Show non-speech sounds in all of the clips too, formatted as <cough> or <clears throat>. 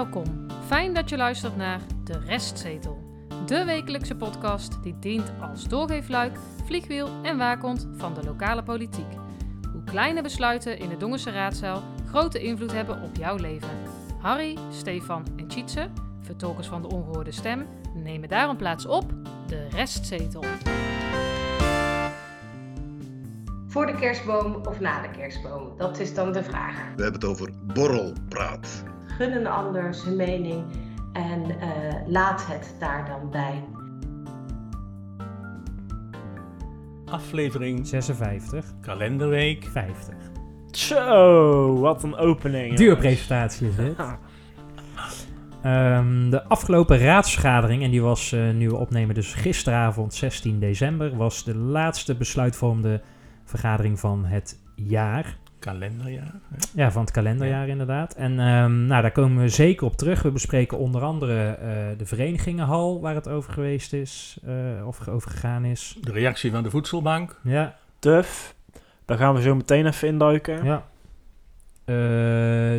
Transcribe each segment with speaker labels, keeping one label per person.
Speaker 1: Welkom. Fijn dat je luistert naar De Restzetel. De wekelijkse podcast die dient als doorgeefluik, vliegwiel en waakhond van de lokale politiek. Hoe kleine besluiten in de Dongense raadzaal grote invloed hebben op jouw leven. Harry, Stefan en Tjitse, vertolkers van de ongehoorde stem, nemen daarom plaats op De Restzetel.
Speaker 2: Voor de kerstboom of na de kerstboom? Dat is dan de vraag.
Speaker 3: We hebben het over borrelpraat.
Speaker 2: Gun een ander zijn mening en eh, laat het daar dan bij.
Speaker 4: Aflevering
Speaker 5: 56,
Speaker 4: kalenderweek.
Speaker 5: 50.
Speaker 6: Zo, wat een opening.
Speaker 5: Duur presentatie is dit. <laughs> Ehm, de afgelopen raadsvergadering, en die was eh, nu we opnemen dus gisteravond 16 december, was de laatste besluitvormende vergadering van het jaar.
Speaker 4: Kalenderjaar. hè?
Speaker 5: Ja, van het kalenderjaar inderdaad. En ehm, nou, daar komen we zeker op terug. We bespreken onder andere eh, de verenigingenhal waar het over geweest is, eh, of over gegaan is.
Speaker 4: De reactie van de voedselbank.
Speaker 5: Ja,
Speaker 6: Tuf. Daar gaan we zo meteen even induiken. Ja,
Speaker 5: ja. Eh,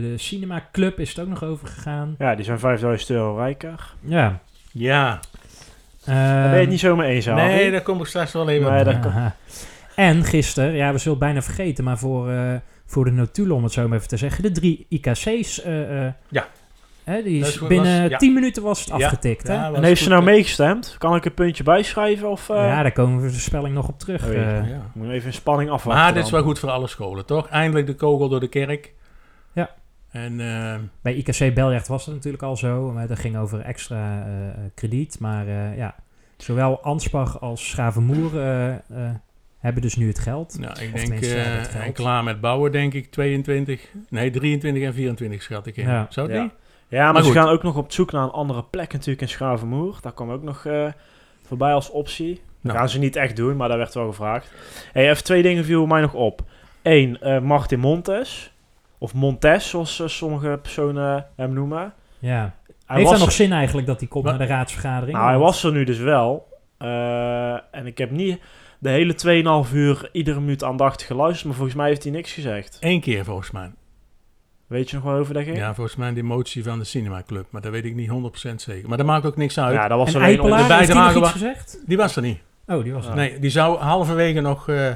Speaker 5: de Cinema Club is het ook nog over gegaan.
Speaker 6: die zijn 5000 euro rijker.
Speaker 5: Ja.
Speaker 4: Ja.
Speaker 6: Daar ben je het niet zo mee eens, Harry?
Speaker 4: Nee, daar kom ik straks wel even
Speaker 6: Nee,
Speaker 4: op. <laughs>
Speaker 5: En gisteren, ja, we zullen het bijna vergeten, maar voor, eh, voor de notulen, om het zo maar even te zeggen, de drie IKC's. eh, eh,
Speaker 4: Ja.
Speaker 5: Hè, die is
Speaker 4: was-
Speaker 5: binnen
Speaker 4: ja.
Speaker 5: 10 minuten was het
Speaker 4: Ja,
Speaker 5: afgetikt. hè?
Speaker 4: ja,
Speaker 5: Ja,
Speaker 4: was
Speaker 6: En heeft ze nou meegestemd? Kan ik een puntje bijschrijven? Of eh,
Speaker 5: daar komen we de spelling nog op terug. Eh.
Speaker 4: Ja.
Speaker 6: moet even in spanning afwachten?
Speaker 4: Maar dit is wel goed voor alle scholen, toch? Eindelijk de kogel door de kerk.
Speaker 5: Ja.
Speaker 4: En eh,
Speaker 5: Bij IKC Belrecht was het natuurlijk al zo, maar dat ging over extra krediet. Maar eh, ja, zowel Ansbach als Schavenmoer eh, eh, hebben dus nu het geld.
Speaker 4: nou, ik
Speaker 5: Of
Speaker 4: denk, eh,
Speaker 5: geldt.
Speaker 4: en klaar met bouwen, denk ik, 22. Nee, 23 en 24 schat ik in.
Speaker 5: Ja.
Speaker 4: Zou het
Speaker 6: Ja.
Speaker 4: niet?
Speaker 6: Ja, maar,
Speaker 4: Maar
Speaker 6: ze
Speaker 4: goed.
Speaker 6: gaan ook nog op zoek naar een andere plek natuurlijk in Schavenmoer. Daar kwam ook nog eh, voorbij als optie. Dat
Speaker 4: Nou.
Speaker 6: gaan ze niet echt doen, maar daar werd wel gevraagd. Hey, even twee dingen vielen mij nog op. Eén, eh, Martin Montes. Of Montes, zoals sommige personen hem noemen.
Speaker 5: Ja.
Speaker 6: Hij
Speaker 5: Heeft
Speaker 6: was
Speaker 5: dat nog zin eigenlijk dat hij komt
Speaker 4: Wat?
Speaker 5: naar de raadsvergadering?
Speaker 6: Nou, hij was er nu dus wel. Eh, en ik heb niet de hele 2,5 uur iedere minuut aandachtig geluisterd. Maar volgens mij heeft hij niks gezegd.
Speaker 4: Eén keer volgens mij.
Speaker 6: Weet je nog wel over dat ging?
Speaker 4: Ja, volgens mij de motie van de Cinema Club. Maar dat weet ik niet 100% zeker. Maar dat maakt ook niks uit.
Speaker 6: Ja, dat was
Speaker 5: en
Speaker 6: alleen
Speaker 5: Eipelaar,
Speaker 4: de
Speaker 5: heeft hij nog
Speaker 4: bijdrage
Speaker 5: iets
Speaker 4: wa-
Speaker 5: gezegd?
Speaker 4: Die was er niet.
Speaker 5: Oh, die was er.
Speaker 4: Nee, die zou halverwege nog eh,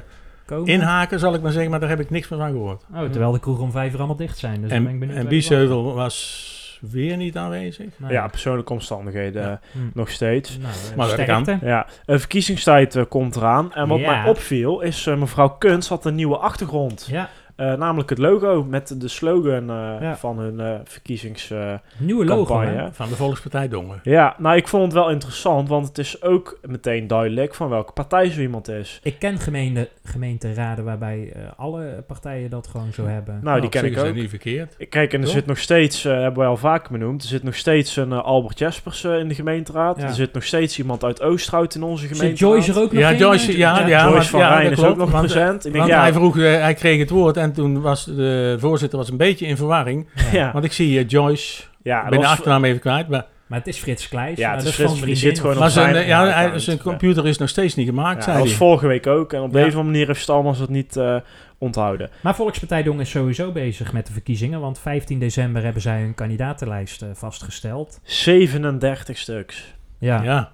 Speaker 5: Komen.
Speaker 4: inhaken, zal ik maar zeggen. Maar daar heb ik niks meer van gehoord.
Speaker 5: Oh, terwijl de kroegen om vijf uur allemaal dicht zijn. Dus dan ben ik
Speaker 4: en en
Speaker 5: die
Speaker 4: Biesheuvel was weer niet aanwezig.
Speaker 5: Nee.
Speaker 6: Ja, persoonlijke omstandigheden
Speaker 4: Ja.
Speaker 6: eh,
Speaker 5: Hm.
Speaker 6: nog steeds.
Speaker 5: Nou, eh,
Speaker 4: Maar dat
Speaker 5: sterkte.
Speaker 6: Ja, een verkiezingstijd eh, komt eraan. En wat
Speaker 5: Ja.
Speaker 6: mij opviel is, mevrouw Kunst had een nieuwe achtergrond.
Speaker 5: Ja,
Speaker 6: namelijk het logo met de slogan eh,
Speaker 5: Ja.
Speaker 6: van hun eh, verkiezings... eh,
Speaker 5: nieuwe logo.
Speaker 6: Campagne,
Speaker 5: hè?
Speaker 6: hè?
Speaker 4: Van de Volkspartij Dongen.
Speaker 6: Ja, nou ik vond het wel interessant, want het is ook meteen duidelijk van welke partij zo iemand is.
Speaker 5: Ik ken gemeente, gemeenteraden waarbij eh, alle partijen dat gewoon zo hebben.
Speaker 6: Nou, die
Speaker 4: op
Speaker 6: ken
Speaker 4: zich
Speaker 6: ik ook.
Speaker 4: niet verkeerd.
Speaker 6: Kijk, en er
Speaker 4: Toch?
Speaker 6: zit nog steeds, eh, hebben wij al vaker benoemd, er zit nog steeds een eh, Albert Jespers eh, in de gemeenteraad.
Speaker 5: Ja.
Speaker 6: Er zit nog steeds iemand uit Oosterhout in onze
Speaker 5: Zit
Speaker 6: gemeenteraad.
Speaker 5: Joyce er ook nog
Speaker 4: Ja,
Speaker 5: in?
Speaker 4: Joyce, ja, ja,
Speaker 6: Joyce
Speaker 4: maar-
Speaker 6: van
Speaker 4: ja,
Speaker 6: Rijn is
Speaker 4: klopt,
Speaker 6: ook nog
Speaker 4: want, eh,
Speaker 6: present. Ik denk,
Speaker 4: Want
Speaker 6: ja,
Speaker 4: hij vroeg, eh, hij kreeg het woord en toen was de voorzitter was een beetje in verwarring.
Speaker 6: ja,
Speaker 4: Want ik zie eh, Joyce,
Speaker 6: ja,
Speaker 4: ik ben de achternaam even kwijt, maar,
Speaker 5: Maar het is Frits Kleijs.
Speaker 6: Ja, het
Speaker 5: dat
Speaker 6: is Frits, die zit gewoon
Speaker 4: maar
Speaker 6: op
Speaker 4: zijn,
Speaker 6: zijn
Speaker 4: eh, ja, hij-
Speaker 6: account,
Speaker 4: zijn computer is nog steeds niet gemaakt,
Speaker 6: Ja,
Speaker 4: zei
Speaker 6: dat was vorige week ook. En op
Speaker 4: Ja.
Speaker 6: deze manier heeft Stalmans het niet eh, onthouden.
Speaker 5: Maar Volkspartij Dong is sowieso bezig met de verkiezingen. Want 15 december hebben zij hun kandidatenlijst eh, vastgesteld.
Speaker 6: 37 stuks.
Speaker 5: Ja,
Speaker 4: Ja.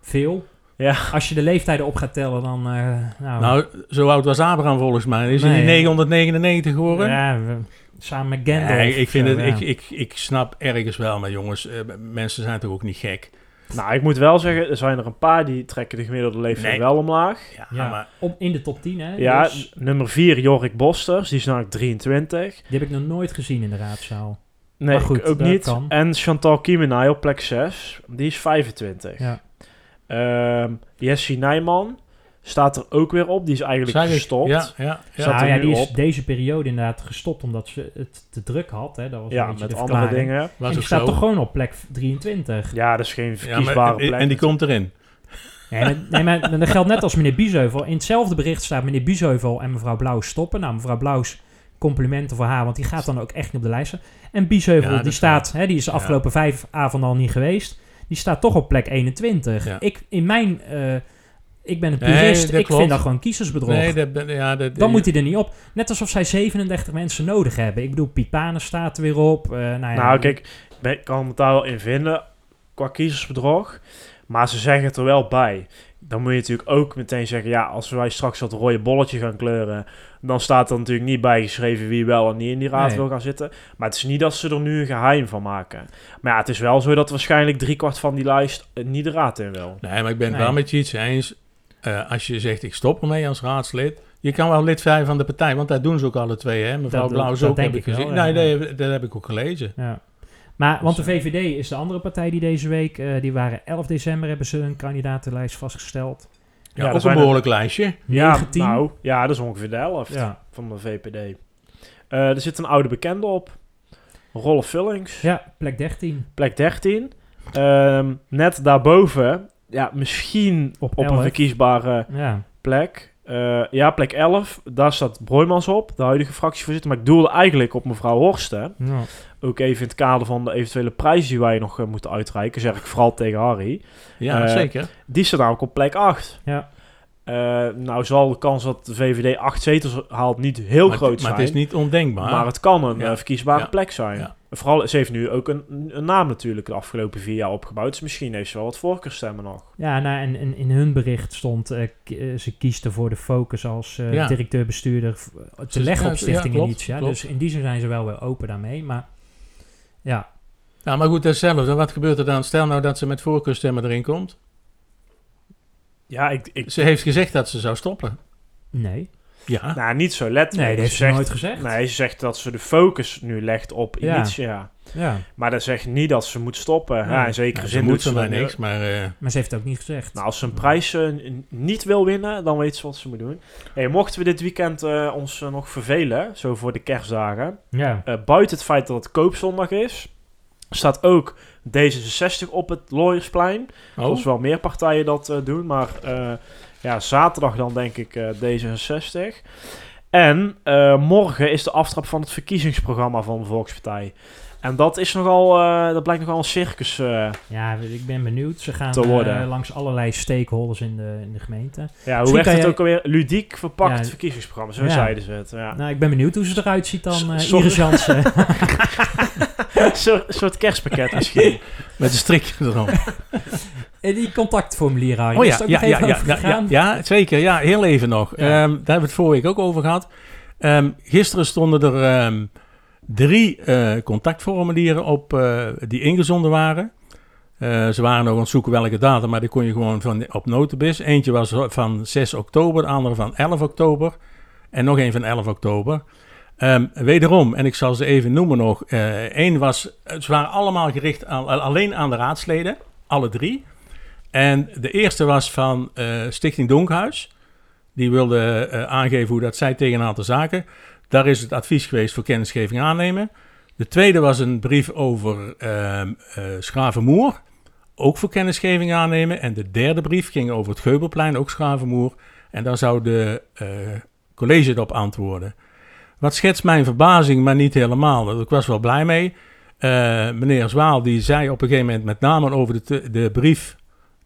Speaker 5: veel.
Speaker 6: Ja.
Speaker 5: Als je de leeftijden op gaat tellen, dan... eh, nou,
Speaker 4: Nou, zo oud was Abraham volgens mij. Is hij niet 999 geworden?
Speaker 5: ja, we- samen met Gandalf.
Speaker 4: Nee, ik, vind
Speaker 5: zo,
Speaker 4: het,
Speaker 5: ja.
Speaker 4: ik, ik, ik snap ergens wel, maar jongens, eh, mensen zijn toch ook niet gek?
Speaker 6: Nou, ik moet wel zeggen, er zijn er een paar die trekken de gemiddelde leeftijd
Speaker 4: Nee.
Speaker 6: wel omlaag.
Speaker 4: Ja,
Speaker 5: Ja.
Speaker 4: maar
Speaker 5: Op, in de top 10, hè?
Speaker 6: Ja,
Speaker 5: Dus
Speaker 6: nummer 4, Jorik Bosters, die is namelijk 23.
Speaker 5: die heb ik nog nooit gezien in de raadzaal.
Speaker 6: Nee,
Speaker 5: Maar goed,
Speaker 6: ik ook niet.
Speaker 5: kan.
Speaker 6: En Chantal Kiemenay op plek 6, die is 25.
Speaker 5: Ja.
Speaker 6: Ehm, Jessie Nijman staat er ook weer op, die is eigenlijk gestopt.
Speaker 4: Ja, ja, ja.
Speaker 5: Nou ja, die is
Speaker 6: op.
Speaker 5: deze periode inderdaad gestopt omdat ze het te druk had. Hè? Dat was
Speaker 6: Ja, met
Speaker 5: de
Speaker 6: andere dingen.
Speaker 5: En die staat
Speaker 4: zo.
Speaker 5: toch gewoon op plek 23.
Speaker 6: Ja, dat is geen
Speaker 4: Ja,
Speaker 6: verkiesbare
Speaker 4: maar,
Speaker 6: plek.
Speaker 4: en die komt erin.
Speaker 5: Nee, maar, nee, maar dat geldt net als meneer Biesheuvel. In hetzelfde bericht staat meneer Biesheuvel en mevrouw Blauw stoppen. Nou, mevrouw Blauws complimenten voor haar, want die gaat dan ook echt niet op de lijsten. En Biesheuvel,
Speaker 4: Ja,
Speaker 5: die
Speaker 4: is
Speaker 5: staat, hè, die is de
Speaker 4: Ja.
Speaker 5: afgelopen vijf avonden al niet geweest. Die staat toch op plek 21.
Speaker 4: Ja.
Speaker 5: Ik, in mijn... eh, ik ben een purist. ik
Speaker 4: klopt.
Speaker 5: vind dat gewoon kiezersbedrog.
Speaker 4: Nee, dat, ben- ja, dat,
Speaker 5: Dan moet hij er niet op. Net alsof zij 37 mensen nodig hebben. Ik bedoel, Piet Panen staat er weer op. eh, nou, ja,
Speaker 6: Nou, kijk, ik kan het daar wel in vinden qua kiezersbedrog. Maar ze zeggen het er wel bij. Dan moet je natuurlijk ook meteen zeggen, ja, als wij straks dat rode bolletje gaan kleuren, dan staat er natuurlijk niet bijgeschreven wie wel en niet in die raad
Speaker 5: Nee.
Speaker 6: wil gaan zitten. Maar het is niet dat ze er nu een geheim van maken. Maar ja, het is wel zo dat waarschijnlijk driekwart van die lijst eh, niet de raad in wil.
Speaker 4: Nee, maar ik ben het
Speaker 5: Nee.
Speaker 4: wel met je iets eens. Eh, als je zegt, ik stop ermee als raadslid. Je kan wel lid zijn van de partij, want dat doen ze ook alle twee. Hè? Mevrouw
Speaker 5: Dat-
Speaker 4: Blauw is ook, heb ik
Speaker 5: ik wel,
Speaker 4: gezien.
Speaker 5: ja.
Speaker 4: Nee, dat, dat heb ik ook gelezen.
Speaker 5: Ja. Maar, want de
Speaker 4: Dus, eh,
Speaker 5: VVD is de andere partij die deze week, eh, die waren 11 december, hebben ze een kandidatenlijst vastgesteld.
Speaker 4: Ja,
Speaker 6: Ja,
Speaker 4: ook
Speaker 6: zijn
Speaker 4: een behoorlijk lijstje.
Speaker 6: Ja,
Speaker 5: 19.
Speaker 6: nou, ja, dat is ongeveer de helft
Speaker 5: Ja,
Speaker 6: van de VPD. Eh, er zit een oude bekende op. Rolf Vullings.
Speaker 5: ja plek 13.
Speaker 6: plek 13. Ehm, net daarboven, ja, misschien
Speaker 5: Op
Speaker 6: op, een
Speaker 5: 11.
Speaker 6: verkiesbare
Speaker 5: Ja,
Speaker 6: plek. Eh, ja, plek 11. Daar staat Broijmans op, de huidige fractievoorzitter. Maar ik doelde eigenlijk op mevrouw Horsten.
Speaker 5: ja.
Speaker 6: Ook even in het kader van de eventuele prijzen die wij nog eh, moeten uitreiken. Zeg ik vooral tegen Harry.
Speaker 4: Ja,
Speaker 6: Eh,
Speaker 4: zeker.
Speaker 6: Die staat namelijk op plek 8.
Speaker 5: Ja.
Speaker 6: Nou zal de kans dat de VVD 8 zetels haalt niet heel
Speaker 4: maar,
Speaker 6: groot
Speaker 4: het- maar
Speaker 6: zijn.
Speaker 4: het is niet ondenkbaar.
Speaker 6: Maar het kan een
Speaker 4: Ja.
Speaker 6: verkiesbare
Speaker 4: Ja.
Speaker 6: plek zijn.
Speaker 4: Ja.
Speaker 6: Vooral, ze heeft nu ook een, een naam natuurlijk de afgelopen vier jaar opgebouwd. Dus misschien heeft ze wel wat voorkeurstemmen nog.
Speaker 5: Ja, nou, en, en in hun bericht stond, eh, k- eh, ze kiest ervoor de focus als eh,
Speaker 4: Ja.
Speaker 5: directeur-bestuurder te
Speaker 4: Ze-
Speaker 5: leggen
Speaker 4: ja,
Speaker 5: op
Speaker 4: ja,
Speaker 5: Stichting
Speaker 4: klopt,
Speaker 5: Initia.
Speaker 4: klopt.
Speaker 5: Dus in die zin zijn ze wel weer open daarmee. Maar ja,
Speaker 4: Ja, maar goed, dat is hetzelfde. Wat gebeurt er dan? Stel nou dat ze met voorkeurstemmen erin komt.
Speaker 6: Ja, ik, ik,
Speaker 4: Ze heeft gezegd dat ze zou stoppen.
Speaker 5: nee.
Speaker 4: Ja.
Speaker 6: nou, niet zo letterlijk.
Speaker 5: Nee, dat heeft ze
Speaker 6: zegt,
Speaker 5: nooit gezegd.
Speaker 6: Nee, ze zegt dat ze de focus nu legt op
Speaker 5: Ja.
Speaker 6: Initia.
Speaker 5: Ja,
Speaker 6: Maar dat zegt niet dat ze moet stoppen. Ja, in zekere
Speaker 4: Nou, ze
Speaker 6: zin
Speaker 4: moet
Speaker 6: doet
Speaker 4: ze
Speaker 6: ze
Speaker 4: maar niks, maar... eh,
Speaker 5: maar ze heeft het ook niet gezegd.
Speaker 6: Nou, als ze een prijs eh, niet wil winnen, dan weet ze wat ze moet doen. Hey, mochten we dit weekend eh, ons nog vervelen, zo voor de kerstdagen,
Speaker 5: ja,
Speaker 6: eh, buiten het feit dat het koopzondag is, staat ook D66 op het Looiersplein.
Speaker 4: oh,
Speaker 6: Zoals wel meer partijen dat eh, doen, maar eh, ja, zaterdag dan denk ik eh, D66. En eh, morgen is de aftrap van het verkiezingsprogramma van de Volkspartij. En dat is nogal, eh, dat blijkt nogal een circus. eh,
Speaker 5: ja, ik ben benieuwd. Ze gaan langs allerlei stakeholders in de, in de gemeente.
Speaker 6: ja, hoe
Speaker 5: Misschien
Speaker 6: werd het ook alweer? Ludiek verpakt
Speaker 5: Ja.
Speaker 6: verkiezingsprogramma, zo
Speaker 5: Ja.
Speaker 6: zeiden ze het. Ja.
Speaker 5: Nou, ik ben benieuwd hoe ze eruit ziet dan. Iris Jansen. <laughs> <laughs> <laughs>
Speaker 6: Een soort, kerstpakket misschien.
Speaker 4: met een strikje erop. <laughs>
Speaker 5: En die contactformulier, Harry.
Speaker 4: Oh ja, ja, ja, ja, ja, zeker. Ja, heel even nog. Ehm, daar hebben we het vorige week ook over gehad. Ehm, gisteren stonden er ehm, drie eh, contactformulieren op eh, die ingezonden waren. Eh, ze waren nog aan het zoeken welke datum, maar die kon je gewoon van, op Notibis. Eentje was van 6 oktober, de andere van 11 oktober. En nog een van 11 oktober. Ehm, wederom, en ik zal ze even noemen nog. Eén was, ze waren allemaal gericht aan, alleen aan de raadsleden. Alle drie. En de eerste was van eh, Stichting Donkhuis. Die wilde eh, aangeven hoe dat zij tegen een aantal zaken. Daar is het advies geweest voor kennisgeving aannemen. De tweede was een brief over ehm eh, Schravenmoer. Ook voor kennisgeving aannemen. En de derde brief ging over het Geubelplein, ook Schravenmoer. En daar zou de eh, college erop antwoorden. Wat schetst mijn verbazing, maar niet helemaal. Ik was wel blij mee. Eh, meneer Zwaal die zei op een gegeven moment met name over de, de brief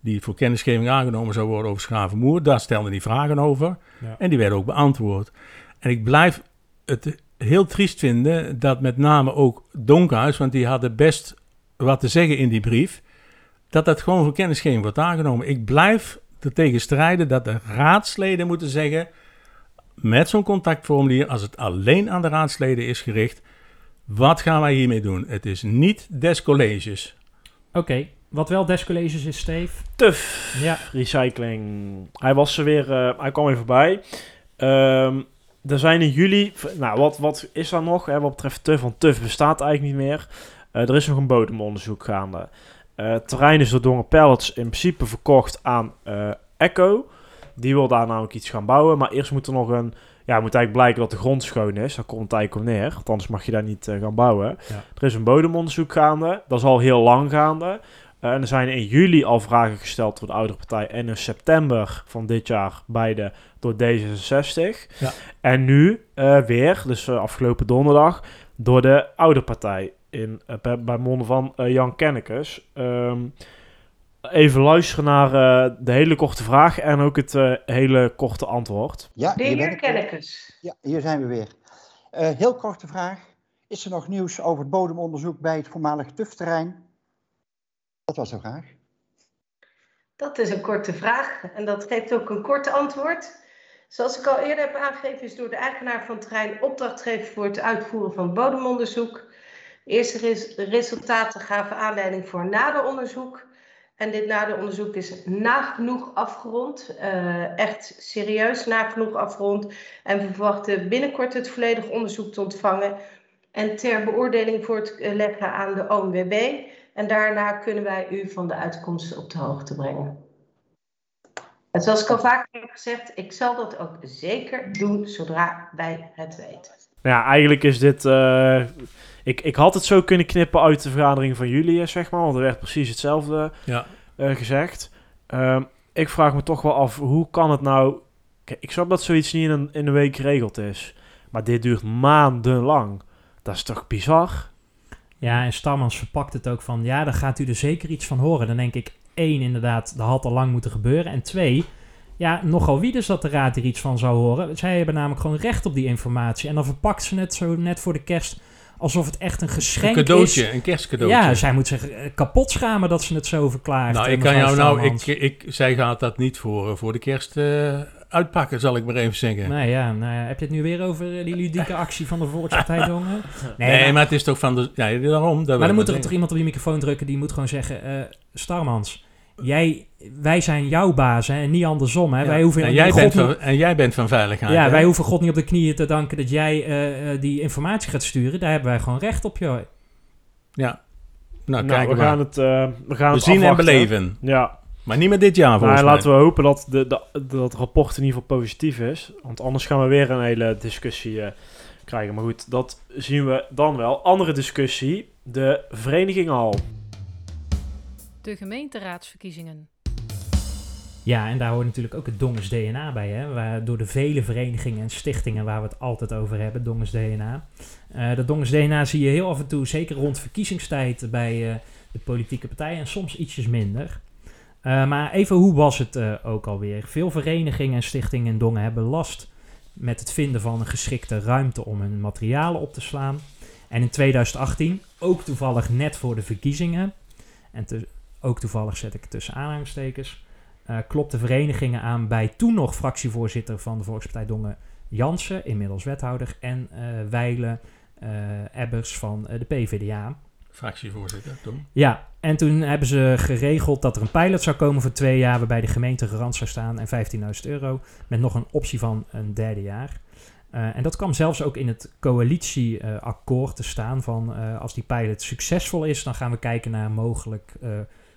Speaker 4: die voor kennisgeving aangenomen zou worden over Schravenmoer. Daar stelde hij vragen over
Speaker 5: Ja.
Speaker 4: en die werden ook beantwoord. En ik blijf het heel triest vinden dat met name ook Donkhuis, want die hadden best wat te zeggen in die brief, dat dat gewoon voor kennisgeving wordt aangenomen. Ik blijf er tegen strijden dat de raadsleden moeten zeggen, met zo'n contactformulier, als het alleen aan de raadsleden is gericht, wat gaan wij hiermee doen? Het is niet des colleges.
Speaker 5: Oké, wat wel descolleges is, Steve.
Speaker 6: Tuf.
Speaker 5: Ja,
Speaker 6: Recycling. Hij was er weer, eh, hij kwam weer voorbij. Ehm, er zijn in juli, nou wat, wat is er nog hè, wat betreft TUF? Want TUF bestaat eigenlijk niet meer. Eh, er is nog een bodemonderzoek gaande. Eh, het terrein is door Dongen Pellets in principe verkocht aan eh, Echo. Die wil daar namelijk iets gaan bouwen. Maar eerst moet er nog een, ja, moet eigenlijk blijken dat de grond schoon is. Daar komt het eigenlijk op neer. Want anders mag je daar niet eh, gaan bouwen.
Speaker 5: Ja.
Speaker 6: Er is een bodemonderzoek gaande. Dat is al heel lang gaande. Eh, en er zijn in juli al vragen gesteld door de oudere partij. En in september van dit jaar beide door D66.
Speaker 4: Ja.
Speaker 6: En nu eh, weer, dus afgelopen donderdag, door de oude partij. In, bij, monden van Jan Kennekes. Ehm, even luisteren naar eh, de hele korte vraag en ook het eh, hele korte antwoord.
Speaker 7: Ja,
Speaker 2: De heer. Kennekes.
Speaker 7: Ja, hier zijn we weer. Eh, heel korte vraag. Is er nog nieuws over het bodemonderzoek bij het voormalig TUF-terrein? Dat was de vraag.
Speaker 2: Dat is een korte vraag en dat geeft ook een kort antwoord. Zoals ik al eerder heb aangegeven, is door de eigenaar van het terrein opdrachtgever voor het uitvoeren van bodemonderzoek. De eerste res- resultaten gaven aanleiding voor een naderonderzoek. En dit naderonderzoek is nagenoeg afgerond, eh, echt serieus nagenoeg afgerond. En we verwachten binnenkort het volledige onderzoek te ontvangen en ter beoordeling voor te leggen aan de ONWB. En daarna kunnen wij u van de uitkomsten op de hoogte brengen. En zoals ik al vaker heb gezegd, ik zal dat ook zeker doen zodra wij het weten.
Speaker 6: Nou ja, eigenlijk is dit... eh, ik, ik had het zo kunnen knippen uit de vergadering van jullie, eh, zeg maar. Want er werd precies hetzelfde
Speaker 4: Ja.
Speaker 6: eh, gezegd. Ehm, ik vraag me toch wel af, hoe kan het nou... Kijk, ik snap dat zoiets niet in een, in een week geregeld is. Maar dit duurt maandenlang. Dat is toch bizar?
Speaker 5: Ja, en Starmans verpakt het ook van, ja, daar gaat u er zeker iets van horen. Dan denk ik, één, inderdaad, dat had al lang moeten gebeuren. En twee, ja, nogal wie dus dat de raad er iets van zou horen. Zij hebben namelijk gewoon recht op die informatie. En dan verpakt ze het zo net voor de kerst alsof het echt een
Speaker 4: Een
Speaker 5: geschenk
Speaker 4: cadeautje,
Speaker 5: is.
Speaker 4: een kerstcadeautje.
Speaker 5: Ja, zij moet zich eh, kapot schamen dat ze het zo verklaart.
Speaker 4: nou,
Speaker 5: eh,
Speaker 4: ik kan jou nou, ik, ik, zij gaat dat niet voor, eh, voor de kerst uitpakken, zal ik maar even zeggen. Nee,
Speaker 5: Nee, ja, nou ja, heb je het nu weer over die ludieke actie van de Volkspartij <laughs> Dongen? Nee,
Speaker 4: maar, het is toch van de, ja, daarom.
Speaker 5: Maar dan moet er toch
Speaker 4: zeggen.
Speaker 5: iemand op die microfoon drukken die moet gewoon zeggen: eh, Starmans, jij, wij zijn jouw baas hè, en niet andersom. Hè.
Speaker 4: Ja.
Speaker 5: Wij hoeven
Speaker 4: en, jij
Speaker 5: God
Speaker 4: bent
Speaker 5: niet-
Speaker 4: van, en jij bent van veiligheid.
Speaker 5: ja,
Speaker 4: hè?
Speaker 5: wij hoeven God niet op de knieën te danken dat jij eh, eh, die informatie gaat sturen. Daar hebben wij gewoon recht op, joh.
Speaker 4: Ja. Nou,
Speaker 6: Nou,
Speaker 4: kijk
Speaker 6: we
Speaker 4: maar.
Speaker 6: gaan het, eh, we gaan
Speaker 4: We
Speaker 6: het
Speaker 4: zien en beleven.
Speaker 6: Ja,
Speaker 4: Maar niet met dit jaar, volgens
Speaker 6: nou,
Speaker 4: mij.
Speaker 6: laten we hopen dat de, de, dat het rapport in ieder geval positief is. Want anders gaan we weer een hele discussie eh, krijgen. Maar goed, dat zien we dan wel. Andere discussie, de vereniging al.
Speaker 1: De gemeenteraadsverkiezingen.
Speaker 5: Ja, en daar hoort natuurlijk ook het Dongens DNA bij. Hè? Waar, door de vele verenigingen en stichtingen waar we het altijd over hebben, Dongens DNA. Eh dat Dongens DNA zie je heel af en toe, zeker rond verkiezingstijd, bij eh, de politieke partijen en soms ietsjes minder. Eh, maar even hoe was het ook alweer? Veel verenigingen en stichtingen in Dongen hebben last met het vinden van een geschikte ruimte om hun materialen op te slaan. En in 2018, ook toevallig net voor de verkiezingen, en te- ook toevallig zet ik het tussen aanhalingstekens, eh klopte verenigingen aan bij toen nog fractievoorzitter van de Volkspartij Dongen Jansen, inmiddels wethouder, en eh Weile eh, Ebbers van de PvdA.
Speaker 4: Fractievoorzitter, Tom.
Speaker 5: Ja, en toen hebben ze geregeld dat er een pilot zou komen voor twee jaar, waarbij de gemeente garant zou staan en 15.000 euro, met nog een optie van een derde jaar. En dat kwam zelfs ook in het coalitieakkoord te staan van als die pilot succesvol is, dan gaan we kijken naar mogelijk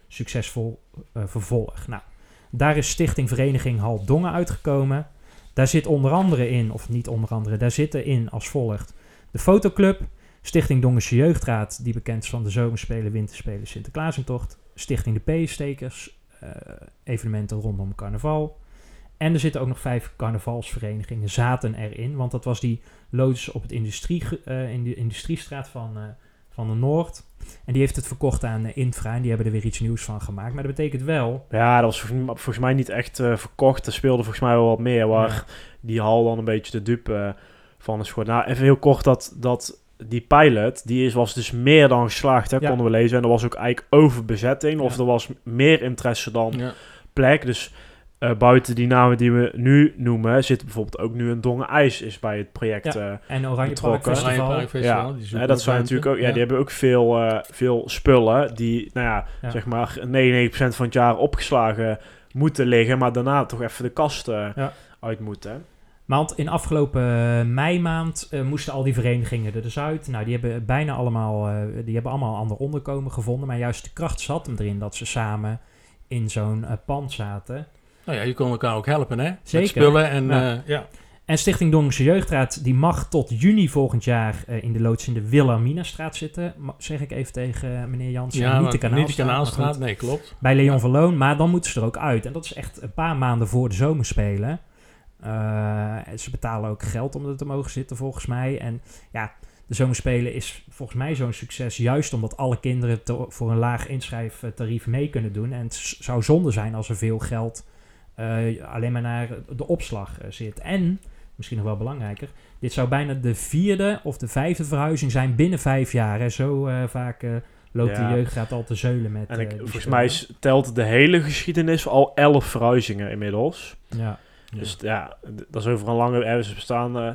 Speaker 5: succesvol eh, vervolg. Nou, daar is Stichting Vereniging Hal Dongen uitgekomen. Daar zit onder andere in, of niet onder andere, daar zitten in als volgt de fotoclub, Stichting Dongense Jeugdraad, die bekend is van de Zomerspelen, Winterspelen, Sinterklaasintocht. Stichting de P-stekers, eh, evenementen rondom carnaval. En er zitten ook nog vijf carnavalsverenigingen zaten erin. Want dat was die loods op het industrie, eh, in de industriestraat van, van de Noord. En die heeft het verkocht aan eh, Infra. En die hebben er weer iets nieuws van gemaakt. Maar dat betekent wel...
Speaker 6: Ja, dat was volgens mij- volgens mij niet echt eh, verkocht. Er speelde volgens mij wel wat meer, waar
Speaker 5: Ja.
Speaker 6: die hal dan een beetje de dupe eh, van is geworden. Nou, even heel kort dat, dat die pilot, die is, was dus meer dan geslaagd, hè,
Speaker 5: Ja.
Speaker 6: konden we lezen. En er was ook eigenlijk overbezetting, of
Speaker 5: Ja.
Speaker 6: er was meer interesse dan
Speaker 4: Ja.
Speaker 6: plek. Dus eh, buiten die namen die we nu noemen, zit bijvoorbeeld ook nu een Dongen IJs is bij het project.
Speaker 5: Ja.
Speaker 6: eh,
Speaker 5: En Oranje
Speaker 6: Betrokken.
Speaker 5: Park Festival.
Speaker 4: Oranje Park Festival,
Speaker 6: ja,
Speaker 4: die zoeken
Speaker 6: hè, dat zijn
Speaker 4: ruimte.
Speaker 6: natuurlijk ook, ja, die hebben ook veel, eh, veel spullen die, nou ja,
Speaker 5: Ja.
Speaker 6: zeg maar 99% van het jaar opgeslagen moeten liggen, maar daarna toch even de kast
Speaker 5: Ja.
Speaker 6: uit moeten.
Speaker 5: Want in afgelopen meimaand eh, moesten al die verenigingen er dus uit. Nou, die hebben bijna allemaal, eh, die hebben allemaal een ander onderkomen gevonden. Maar juist de kracht zat hem erin dat ze samen in zo'n pand zaten.
Speaker 4: Nou ja, je kon elkaar ook helpen, hè?
Speaker 5: Zeker.
Speaker 4: Met spullen en
Speaker 5: Ja.
Speaker 4: ja. ja.
Speaker 5: En Stichting Dongense Jeugdraad, die mag tot juni volgend jaar eh, in de loods in de Wilhelminastraat zitten. Ma- zeg ik even tegen eh, meneer Jansen.
Speaker 4: Ja,
Speaker 5: niet de Kanaalstraat.
Speaker 4: niet de Kanaalstraat, nee, klopt.
Speaker 5: bij Leon van Loon. Maar dan moeten ze er ook uit. En dat is echt een paar maanden voor de zomerspelen. Eh, ze betalen ook geld om er te mogen zitten, volgens mij. En ja, De zomerspelen is volgens mij zo'n succes juist omdat alle kinderen te- voor een laag inschrijftarief mee kunnen doen. En het zou zonde zijn als er veel geld eh, alleen maar naar de opslag eh, zit. En, misschien nog wel belangrijker, dit zou bijna de vierde of de vijfde verhuizing zijn binnen vijf jaar. Hè. Zo eh, vaak eh, loopt
Speaker 6: Ja.
Speaker 5: de jeugdraad al te zeulen met
Speaker 6: En ik,
Speaker 5: eh,
Speaker 6: volgens mij telt de hele geschiedenis al elf verhuizingen inmiddels.
Speaker 5: Ja.
Speaker 6: Dus ja, dat is over een lange... eh, Ze bestaan eh,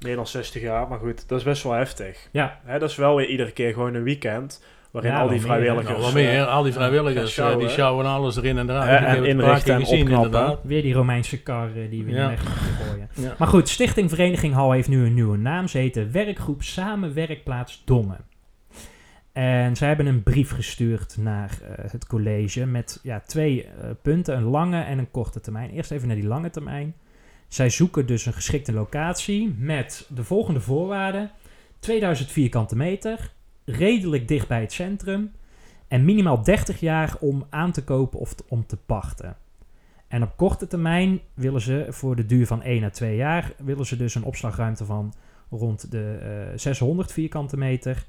Speaker 6: meer dan 60 jaar, maar goed, dat is best wel heftig.
Speaker 5: Ja,
Speaker 6: Hè, dat is wel weer iedere keer gewoon een weekend... waarin
Speaker 5: Ja,
Speaker 6: al die vrijwilligers...
Speaker 4: Nou, meer,
Speaker 6: eh,
Speaker 4: al die vrijwilligers,
Speaker 6: gaan
Speaker 4: eh, die
Speaker 6: sjouwen.
Speaker 4: sjouwen alles erin en eruit.
Speaker 6: Ja,
Speaker 4: Ik
Speaker 6: en
Speaker 4: paar
Speaker 6: inrichten en
Speaker 4: gezien,
Speaker 6: opknappen.
Speaker 4: inderdaad.
Speaker 5: weer die Romeinse kar eh, die we
Speaker 4: Ja.
Speaker 5: in weg moeten gooien.
Speaker 4: Ja.
Speaker 5: Maar goed, Stichting Vereniging Hal heeft nu een nieuwe naam. Ze heet de Werkgroep Samenwerkplaats Dongen. En zij hebben een brief gestuurd naar eh, het college met ja, twee eh, punten, een lange en een korte termijn. Eerst even naar die lange termijn. Zij zoeken dus een geschikte locatie met de volgende voorwaarden. 2000 vierkante meter, redelijk dicht bij het centrum en minimaal 30 jaar om aan te kopen of om te pachten. En op korte termijn willen ze voor de duur van 1 à 2 jaar willen ze dus een opslagruimte van rond de eh, 600 vierkante meter.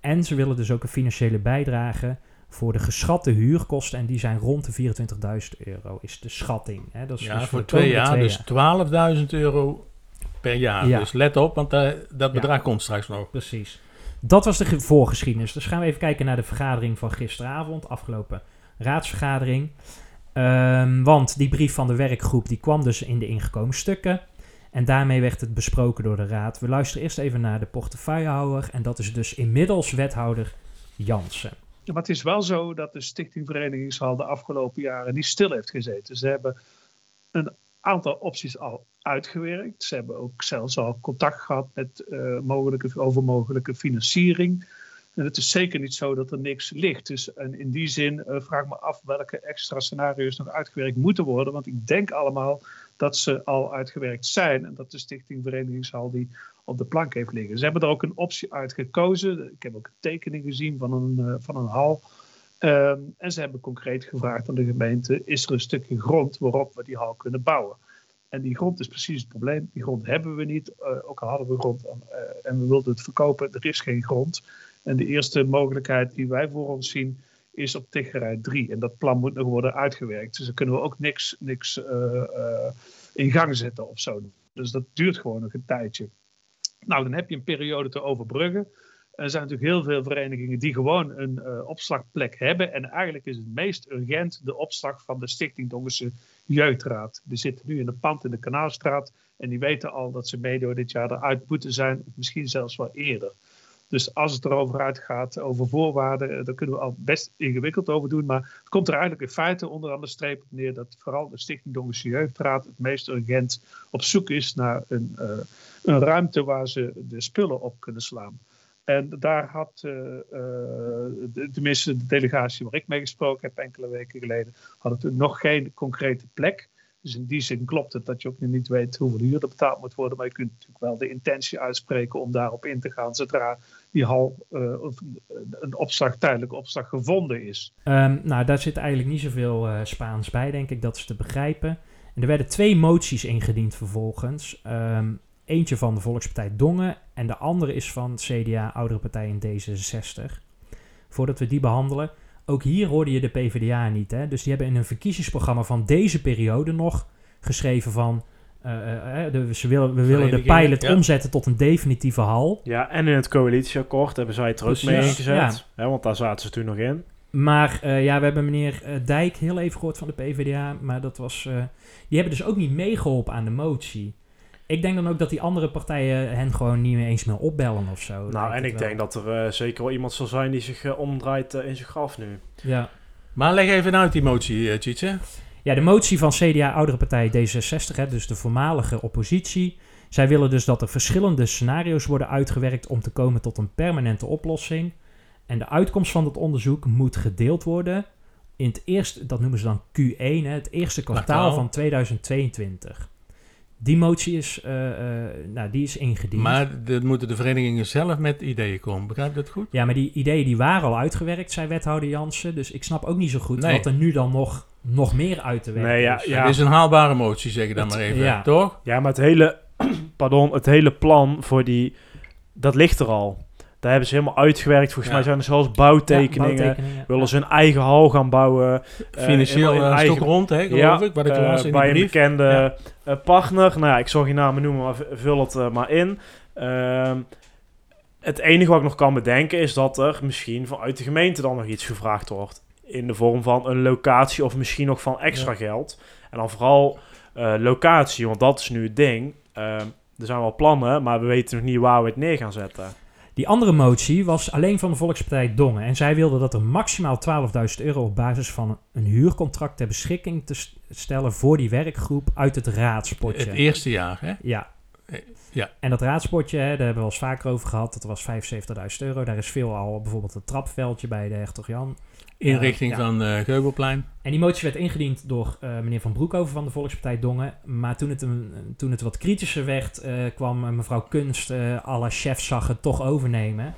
Speaker 5: En ze willen dus ook een financiële bijdrage voor de geschatte huurkosten. En die zijn rond de 24.000 euro, is de schatting. Hè? Dat is
Speaker 4: Ja,
Speaker 5: dus
Speaker 4: voor twee jaar,
Speaker 5: twee
Speaker 4: dus 12.000 euro per jaar.
Speaker 5: Ja.
Speaker 4: Dus let op, want eh, dat bedrag komt straks nog.
Speaker 5: Precies. Dat was de ge- voorgeschiedenis. Dus gaan we even kijken naar de vergadering van gisteravond, afgelopen raadsvergadering. Ehm, want die brief van de werkgroep die kwam dus in de ingekomen stukken. En daarmee werd het besproken door de raad. We luisteren eerst even naar de portefeuillehouder. En dat is dus inmiddels wethouder Jansen.
Speaker 8: Maar het is wel zo dat de Stichting Verenigingshal de afgelopen jaren niet stil heeft gezeten. Ze hebben een aantal opties al uitgewerkt. Ze hebben ook zelfs al contact gehad met eh, mogelijke, over mogelijke financiering. En het is zeker niet zo dat er niks ligt. Dus en in die zin eh, vraag ik me af welke extra scenario's nog uitgewerkt moeten worden. Want ik denk allemaal dat ze al uitgewerkt zijn. En dat de Stichting Verenigingshal die op de plank heeft liggen. Ze hebben er ook een optie uit gekozen. Ik heb ook een tekening gezien van een, eh, van een hal. Ehm, en ze hebben concreet gevraagd aan de gemeente: is er een stukje grond waarop we die hal kunnen bouwen? En die grond is precies het probleem. Die grond hebben we niet. eh, ook al hadden we grond eh, en we wilden het verkopen, er is geen grond. En de eerste mogelijkheid die wij voor ons zien is op Tiggerij 3. En dat plan moet nog worden uitgewerkt. Dus dan kunnen we ook niks, niks eh, in gang zetten of zo. Dus dat duurt gewoon nog een tijdje. Nou, dan heb je een periode te overbruggen. Er zijn natuurlijk heel veel verenigingen die gewoon een eh, opslagplek hebben. En eigenlijk is het meest urgent de opslag van de Stichting Dongense Jeugdraad. Die zitten nu in een pand in de Kanaalstraat. En die weten al dat ze meedoen dit jaar eruit moeten zijn. Misschien zelfs wel eerder. Dus als het erover uitgaat, over voorwaarden, eh, daar kunnen we al best ingewikkeld over doen. Maar het komt er eigenlijk in feite onderaan de streep op neer dat vooral de Stichting Dongense Jeugdraad het meest urgent op zoek is naar een, eh, een ruimte waar ze de spullen op kunnen slaan. En daar had, eh, eh, tenminste de delegatie waar ik mee gesproken heb enkele weken geleden, had het nog geen concrete plek. Dus in die zin klopt het dat je ook niet weet hoeveel huur er betaald moet worden. Maar je kunt natuurlijk wel de intentie uitspreken om daarop in te gaan zodra die hal of een opslag, tijdelijke opslag gevonden is.
Speaker 5: Ehm, nou, daar zit eigenlijk niet zoveel Spaans bij, denk ik. Dat is te begrijpen. En er werden twee moties ingediend vervolgens. Ehm, eentje van de Volkspartij Dongen en de andere is van CDA, Oudere Partij in D66. Voordat we die behandelen, ook hier hoorde je de PvdA niet. Hè? Dus die hebben in een verkiezingsprogramma van deze periode nog geschreven van... eh, eh, eh, de, ze willen, we willen de pilot
Speaker 4: ja.
Speaker 5: omzetten tot een definitieve hal.
Speaker 6: Ja, en in het coalitieakkoord hebben zij het er ook mee
Speaker 5: ja.
Speaker 6: ingezet. Hè, want daar zaten ze toen nog in.
Speaker 5: Maar ja, we hebben meneer Dijk heel even gehoord van de PvdA. Maar dat was. die hebben dus ook niet meegeholpen aan de motie. Ik denk dan ook dat die andere partijen hen gewoon niet meer eens meer opbellen of zo.
Speaker 6: nou, en ik
Speaker 5: wel.
Speaker 6: denk dat er eh, zeker wel iemand zal zijn die zich eh, omdraait eh, in zijn graf nu.
Speaker 5: Ja.
Speaker 4: Maar leg even uit die motie, Tjitse.
Speaker 5: ja, de motie van CDA, Oudere Partij D66, hè, dus de voormalige oppositie. Zij willen dus dat er verschillende scenario's worden uitgewerkt om te komen tot een permanente oplossing. En de uitkomst van dat onderzoek moet gedeeld worden in het eerste, dat noemen ze dan Q1, hè, het eerste Kwartaal. van 2022. Die motie is, eh, eh, nou, die is ingediend.
Speaker 4: Maar dat moeten de verenigingen zelf met ideeën komen. Begrijp je dat goed?
Speaker 5: Ja, maar die ideeën die waren al uitgewerkt, zei wethouder Jansen. Dus ik snap ook niet zo goed
Speaker 4: Nee.
Speaker 5: wat er nu dan nog, nog meer uit te werken
Speaker 6: Nee, ja,
Speaker 5: is.
Speaker 6: ja.
Speaker 4: Het is een haalbare motie, zeg ik dan
Speaker 5: Het-
Speaker 4: maar even.
Speaker 5: ja.
Speaker 4: Toch?
Speaker 6: Ja, maar het hele, <clears throat> pardon, het hele plan voor die dat ligt er al. Daar hebben ze helemaal uitgewerkt. Volgens
Speaker 4: Ja.
Speaker 6: mij zijn er zelfs
Speaker 5: Ja,
Speaker 6: bouwtekeningen.
Speaker 5: bouwtekeningen.
Speaker 6: Willen ze een eigen hal gaan bouwen. eh,
Speaker 4: Financieel uh,
Speaker 6: eigen-
Speaker 4: rond, hè, geloof
Speaker 6: Ja,
Speaker 4: ik, wat ik
Speaker 6: eh,
Speaker 4: in
Speaker 6: bij een
Speaker 4: brief.
Speaker 6: bekende
Speaker 4: Ja.
Speaker 6: partner. Nou ja, ik zal geen namen noemen, maar vul het maar in. Ehm, het enige wat ik nog kan bedenken is dat er misschien vanuit de gemeente dan nog iets gevraagd wordt. In de vorm van een locatie of misschien nog van extra geld. En dan vooral locatie, want dat is nu het ding. Ehm, er zijn wel plannen, maar we weten nog niet waar we het neer gaan zetten.
Speaker 5: Die andere motie was alleen van de Volkspartij Dongen. En zij wilden dat er maximaal 12.000 euro op basis van een huurcontract ter beschikking te st- stellen voor die werkgroep uit het raadspotje.
Speaker 4: Het eerste jaar, hè?
Speaker 5: Ja.
Speaker 4: Eh, ja.
Speaker 5: En dat raadspotje, hè, daar hebben we wel eens vaker over gehad. Dat was 75.000 euro. Daar is veel al, bijvoorbeeld het trapveldje bij de Hertog Jan.
Speaker 4: Inrichting
Speaker 5: Eh, ja.
Speaker 4: van eh Geugelplein.
Speaker 5: En die motie werd ingediend door eh, meneer Van Broekhoven van de Volkspartij Dongen. Maar toen het, een, toen het wat kritischer werd, kwam mevrouw Kunst, alle chefs zag het toch overnemen.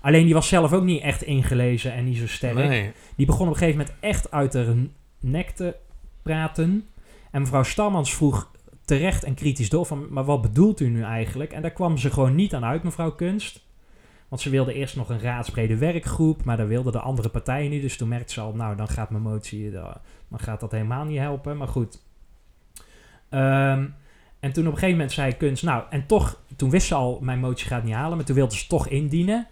Speaker 5: Alleen die was zelf ook niet echt ingelezen en niet zo sterk.
Speaker 4: Nee.
Speaker 5: Die begon op een gegeven moment echt uit haar nek te praten. En mevrouw Stamans vroeg terecht en kritisch door van, maar wat bedoelt u nu eigenlijk? En daar kwam ze gewoon niet aan uit, mevrouw Kunst. Want ze wilde eerst nog een raadsbrede werkgroep, maar daar wilden de andere partijen niet. Dus toen merkte ze al, nou, dan gaat mijn motie, eh, dan gaat dat helemaal niet helpen. Maar goed. Ehm, en toen op een gegeven moment zei Kunst, nou, en toch, toen wist ze al, mijn motie gaat niet halen, maar toen wilde ze toch indienen.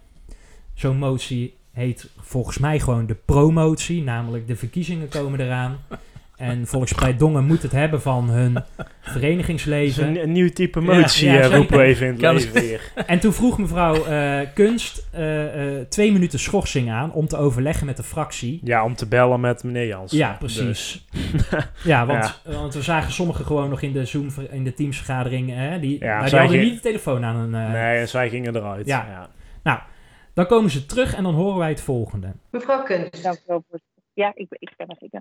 Speaker 5: Zo'n motie heet volgens mij gewoon de promotie, namelijk de verkiezingen komen eraan. <laughs> En Volkspartij Dongen moet het hebben van hun
Speaker 6: Dus <laughs>
Speaker 5: verenigingsleven.
Speaker 6: een, een nieuw type motie
Speaker 5: Ja,
Speaker 6: eh, roepen we even in het leven hier. <laughs>
Speaker 5: En toen vroeg mevrouw eh, Kunst eh, eh, twee minuten schorsing aan om te overleggen met de fractie.
Speaker 6: Ja, om te bellen met meneer Jans.
Speaker 5: Ja, precies. Ja, <laughs> want, want we zagen sommigen gewoon nog in de Zoom, in de Teamsvergadering, hè, die,
Speaker 6: Ja,
Speaker 5: maar die
Speaker 6: zij
Speaker 5: hadden
Speaker 6: ging-
Speaker 5: niet de telefoon aan een... eh,
Speaker 6: Nee, en zij gingen eruit.
Speaker 5: Ja. Dan komen ze terug en dan horen wij het volgende.
Speaker 2: Mevrouw Kunst.
Speaker 9: Dank u wel. voorzitter. Ja, ik, ik ben er. Ik.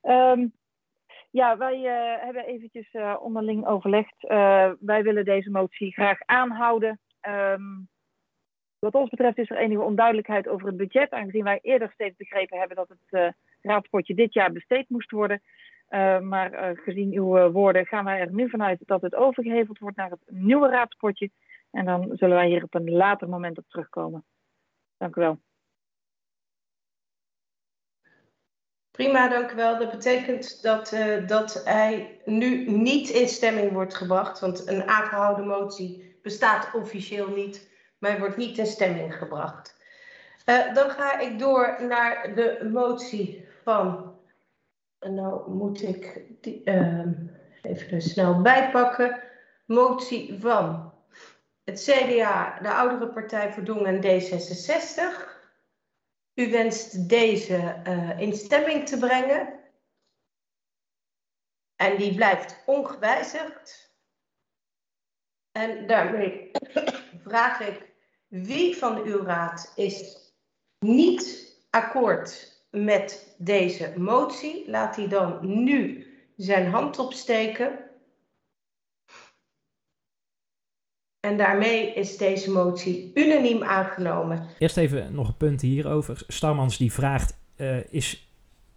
Speaker 9: Ehm, ja, wij eh, hebben eventjes eh, onderling overlegd. Eh, wij willen deze motie graag aanhouden. Ehm, wat ons betreft is er enige onduidelijkheid over het budget, aangezien wij eerder steeds begrepen hebben dat het raadspotje dit jaar besteed moest worden. Maar gezien uw woorden gaan wij er nu vanuit dat het overgeheveld wordt naar het nieuwe raadspotje. En dan zullen wij hier op een later moment op terugkomen. Dank u wel.
Speaker 2: Prima, dank u wel. Dat betekent dat, eh, dat hij nu niet in stemming wordt gebracht, want een aangehouden motie bestaat officieel niet, maar wordt niet in stemming gebracht. Eh, dan ga ik door naar de motie van. En nou moet ik die ehm, even snel bij pakken. Motie van het CDA, de Oudere Partij voor Dongen en D66. U wenst deze eh, in stemming te brengen. En die blijft ongewijzigd. En daarmee vraag ik, wie van uw raad is niet akkoord met deze motie? Laat hij dan nu zijn hand opsteken. En daarmee is deze motie unaniem aangenomen.
Speaker 5: Eerst even nog een punt hierover. Starmans die vraagt, eh, is,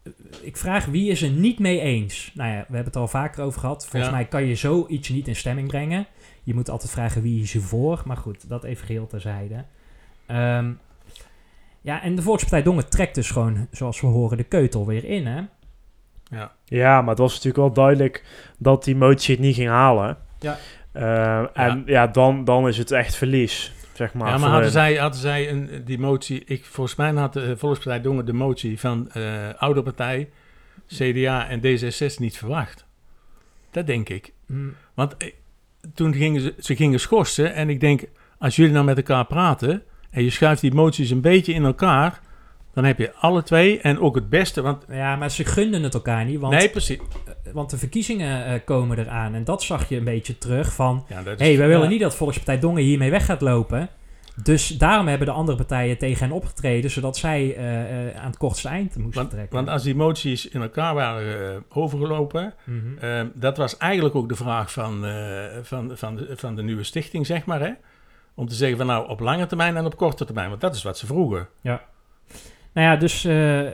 Speaker 5: eh, ik vraag wie is er niet mee eens? Nou ja, we hebben het al vaker over gehad. Volgens
Speaker 4: Ja.
Speaker 5: mij kan je zoiets niet in stemming brengen. Je moet altijd vragen wie is er voor. Maar goed, dat even geheel terzijde. Ehm, ja, en de Volkspartij Dongen trekt dus gewoon, zoals we horen, de keutel weer in, hè?
Speaker 6: Ja, maar het was natuurlijk wel duidelijk dat die motie het niet ging halen.
Speaker 5: Ja.
Speaker 6: Eh, en ja, dan, dan is het echt verlies, zeg maar.
Speaker 4: ja, maar hadden
Speaker 6: hun.
Speaker 4: zij, hadden zij een, die motie... Ik, volgens mij had de Volkspartij Dongen de motie van eh Oude Partij, CDA en D66 niet verwacht. Dat denk ik.
Speaker 5: Hm,
Speaker 4: Want eh, toen gingen ze, ze gingen schorsen en ik denk, als jullie nou met elkaar praten en je schuift die moties een beetje in elkaar, dan heb je alle twee en ook het beste. Want
Speaker 5: Ja, maar ze gunden het elkaar niet, want,
Speaker 4: nee, precies.
Speaker 5: want de verkiezingen eh, komen eraan. En dat zag je een beetje terug van...
Speaker 4: Ja, is-
Speaker 5: hey, wij willen
Speaker 4: ja.
Speaker 5: niet dat Volkspartij Dongen hiermee weg gaat lopen. Dus daarom hebben de andere partijen tegen hen opgetreden, zodat zij eh, eh, aan het kortste eind moesten
Speaker 4: Want,
Speaker 5: trekken.
Speaker 4: want als die moties in elkaar waren eh, overgelopen,
Speaker 5: Mhm.
Speaker 4: eh, dat was eigenlijk ook de vraag van, eh, van, van, de, van de nieuwe stichting, zeg maar. Hè? Om te zeggen van nou op lange termijn en op korte termijn. Want dat is wat ze vroegen.
Speaker 5: Nou ja, dus eh,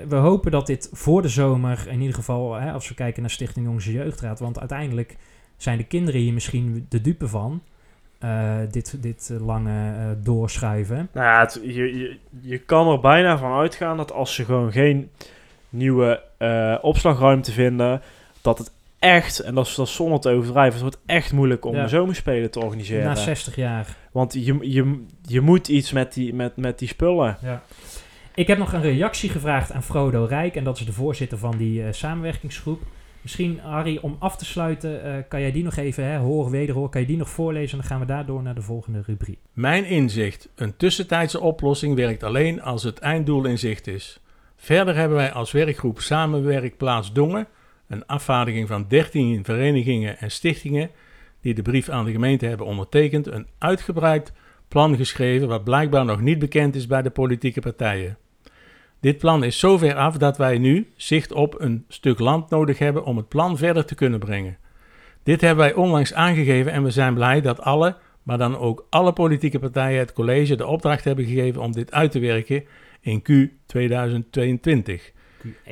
Speaker 5: we hopen dat dit voor de zomer, in ieder geval hè, als we kijken naar Stichting Jongse Jeugdraad, want uiteindelijk zijn de kinderen hier misschien de dupe van. eh, dit, dit lange eh, doorschuiven.
Speaker 6: Nou ja, het- je, je, je kan er bijna van uitgaan dat als ze gewoon geen nieuwe opslagruimte vinden, dat het echt, en dat is, dat zonder te overdrijven, het wordt echt moeilijk om
Speaker 5: Ja.
Speaker 6: de zomerspelen te organiseren.
Speaker 5: Na 60 jaar.
Speaker 6: Want je, je, je moet iets met die, met, met die spullen.
Speaker 5: Ja. Ik heb nog een reactie gevraagd aan Frodo Rijk. En dat is de voorzitter van die eh, samenwerkingsgroep. Misschien, Harry, om af te sluiten, eh, kan jij die nog even, hè, hoor, wederhoor, kan je die nog voorlezen? En dan gaan we daardoor naar de volgende rubriek.
Speaker 4: Mijn inzicht: een tussentijdse oplossing werkt alleen als het einddoel in zicht is. Verder hebben wij als werkgroep Samenwerkplaats Dongen een afvaardiging van 13 verenigingen en stichtingen die de brief aan de gemeente hebben ondertekend, een uitgebreid plan geschreven wat blijkbaar nog niet bekend is bij de politieke partijen. Dit plan is zover af dat wij nu zicht op een stuk land nodig hebben om het plan verder te kunnen brengen. Dit hebben wij onlangs aangegeven en we zijn blij dat alle, maar dan ook alle politieke partijen het college de opdracht hebben gegeven om dit uit te werken in Q 2022.
Speaker 5: Q1.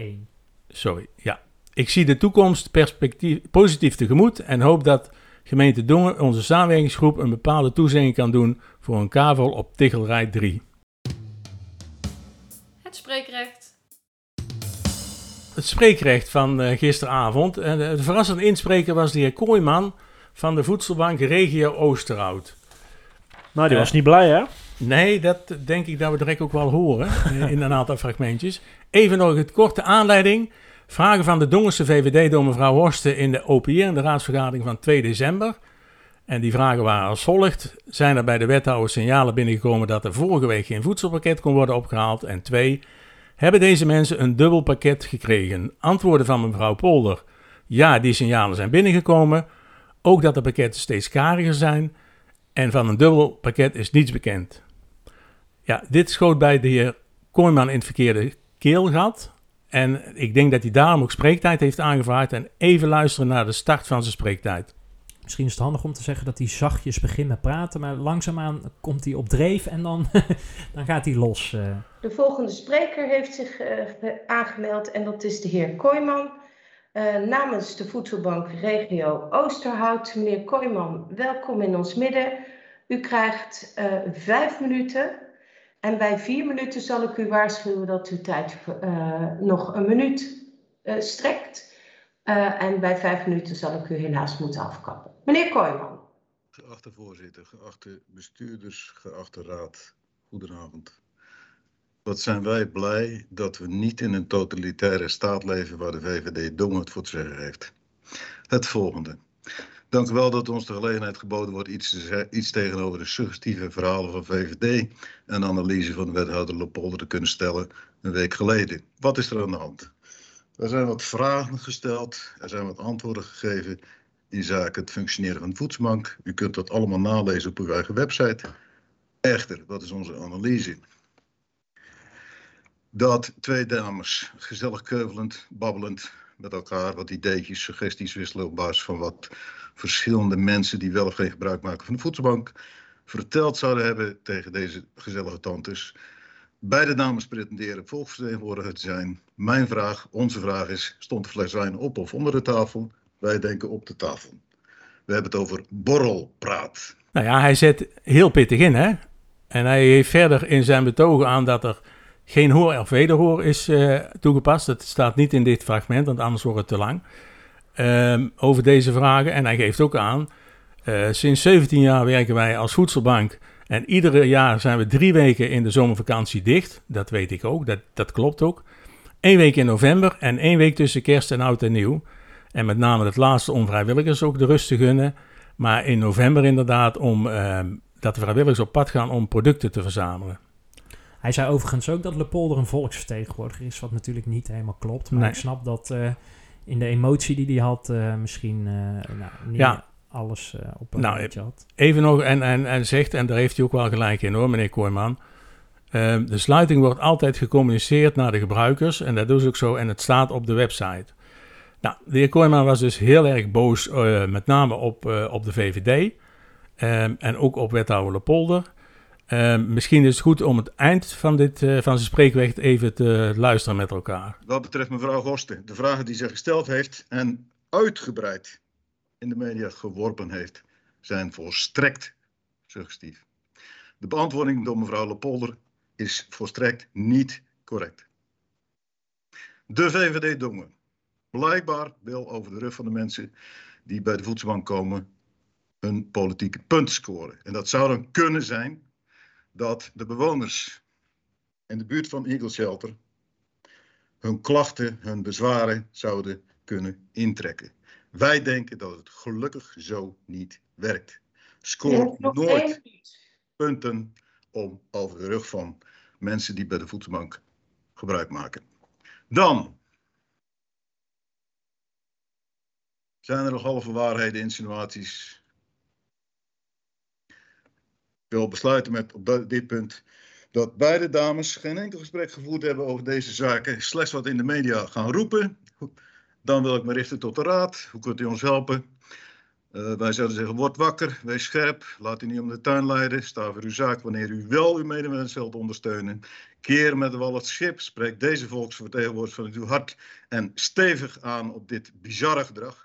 Speaker 4: Sorry, ja. Ik zie de toekomst perspectief, positief tegemoet en hoop dat gemeente Dongen, onze samenwerkingsgroep, een bepaalde toezegging kan doen voor een kavel op Tichelrij 3.
Speaker 1: Het spreekrecht.
Speaker 4: Het spreekrecht van eh, gisteravond. En de verrassende inspreker was de heer Kooijman van de Voedselbank Regio Oosterhout.
Speaker 6: Nou, die
Speaker 4: Eh.
Speaker 6: was niet blij, hè?
Speaker 4: Nee, dat denk ik dat we direct ook wel horen eh, <laughs> in een aantal fragmentjes. Even nog het korte aanleiding. Vragen van de Dongense VVD door mevrouw Horsten in de OPR, in de raadsvergadering van 2 december. En die vragen waren als volgt. Zijn er bij de wethouder signalen binnengekomen dat er vorige week geen voedselpakket kon worden opgehaald? En twee, hebben deze mensen een dubbel pakket gekregen? Antwoorden van mevrouw Polder. Ja, die signalen zijn binnengekomen. Ook dat de pakketten steeds kariger zijn. En van een dubbel pakket is niets bekend. Ja, dit schoot bij de heer Kooijman in het verkeerde keelgat. En ik denk dat hij daarom ook spreektijd heeft aangevraagd. En even luisteren naar de start van zijn spreektijd.
Speaker 5: Misschien is het handig om te zeggen dat hij zachtjes begint met praten, maar langzaamaan komt hij op dreef en dan, <laughs> dan gaat hij los. eh.
Speaker 2: De volgende spreker heeft zich eh, ge- aangemeld en dat is de heer Kooijman. Eh, namens de Voedselbank Regio Oosterhout. Meneer Kooijman, welkom in ons midden. U krijgt vijf minuten. En bij vier minuten zal ik u waarschuwen dat uw tijd nog een minuut strekt. En bij vijf minuten zal ik u helaas moeten afkappen. Meneer Kooijman.
Speaker 3: Geachte voorzitter, geachte bestuurders, geachte raad, goedenavond. Wat zijn wij blij dat we niet in een totalitaire staat leven waar de VVD Dongen het voor te zeggen heeft. Het volgende. Dank wel dat ons de gelegenheid geboden wordt iets, iets tegenover de suggestieve verhalen van VVD en analyse van de wethouder Lepolder te kunnen stellen een week geleden. Wat is er aan de hand? Er zijn wat vragen gesteld, er zijn wat antwoorden gegeven in zaken het functioneren van de voedselbank. U kunt dat allemaal nalezen op uw eigen website. Echter, wat is onze analyse? Dat twee dames gezellig keuvelend, babbelend met elkaar wat ideetjes, suggesties wisselen op basis van wat verschillende mensen die wel of geen gebruik maken van de voedselbank verteld zouden hebben tegen deze gezellige tantes. Beide dames pretenderen volksvertegenwoordiger te zijn. Mijn vraag, onze vraag is, stond de fles wijn op of onder de tafel? Wij denken op de tafel. We hebben het over borrelpraat.
Speaker 4: Nou ja, hij zet heel pittig in, hè? En hij heeft verder in zijn betogen aan dat er geen hoor of wederhoor is eh, toegepast. Dat staat niet in dit fragment, want anders wordt het te lang. Ehm, over deze vragen. En hij geeft ook aan, eh, sinds 17 jaar werken wij als voedselbank. En iedere jaar zijn we drie weken in de zomervakantie dicht. Dat weet ik ook, dat, dat klopt ook. Eén week in november en één week tussen kerst en oud en nieuw. En met name het laatste om vrijwilligers ook de rust te gunnen. Maar in november inderdaad om ehm, dat de vrijwilligers op pad gaan om producten te verzamelen.
Speaker 5: Hij zei overigens ook dat Lepolder een volksvertegenwoordiger is, wat natuurlijk niet helemaal klopt. Maar
Speaker 4: Nee.
Speaker 5: ik snap dat eh, in de emotie die hij had, eh, misschien eh, nou, niet
Speaker 4: Ja.
Speaker 5: alles op een
Speaker 4: Nou,
Speaker 5: had.
Speaker 4: Even nog, en, en, en zegt, en daar heeft hij ook wel gelijk in hoor, meneer Kooijman. Ehm, de sluiting wordt altijd gecommuniceerd naar de gebruikers en dat doen ze ook zo en het staat op de website. Nou, de heer Kooijman was dus heel erg boos, eh, met name op, eh, op de VVD ehm, en ook op wethouder Lepolder. Ehm, misschien is het goed om het eind van, dit, eh, van zijn spreekrecht even te luisteren met elkaar.
Speaker 3: Wat betreft mevrouw Horsten, de vragen die zij gesteld heeft en uitgebreid in de media geworpen heeft, zijn volstrekt suggestief. De beantwoording door mevrouw Lepolder is volstrekt niet correct. De VVD Dongen. Blijkbaar wil over de rug van de mensen die bij de voedselbank komen een politieke punt scoren. En dat zou dan kunnen zijn dat de bewoners in de buurt van Eagle Shelter hun klachten, hun bezwaren zouden kunnen intrekken. Wij denken dat het gelukkig zo niet werkt. Scoor nooit punten om over de rug van mensen die bij de voedselbank gebruik maken. Dan zijn er nog halve waarheden, insinuaties. Ik wil besluiten met op dit punt dat beide dames geen enkel gesprek gevoerd hebben over deze zaken, slechts wat in de media gaan roepen. Dan wil ik me richten tot de raad. Hoe kunt u ons helpen? Uh, wij zouden zeggen, word wakker, wees scherp, laat u niet om de tuin leiden, sta voor uw zaak wanneer u wel uw medemens wilt ondersteunen. Keer met wel het schip, spreek deze volksvertegenwoordigers van uw hart en stevig aan op dit bizarre gedrag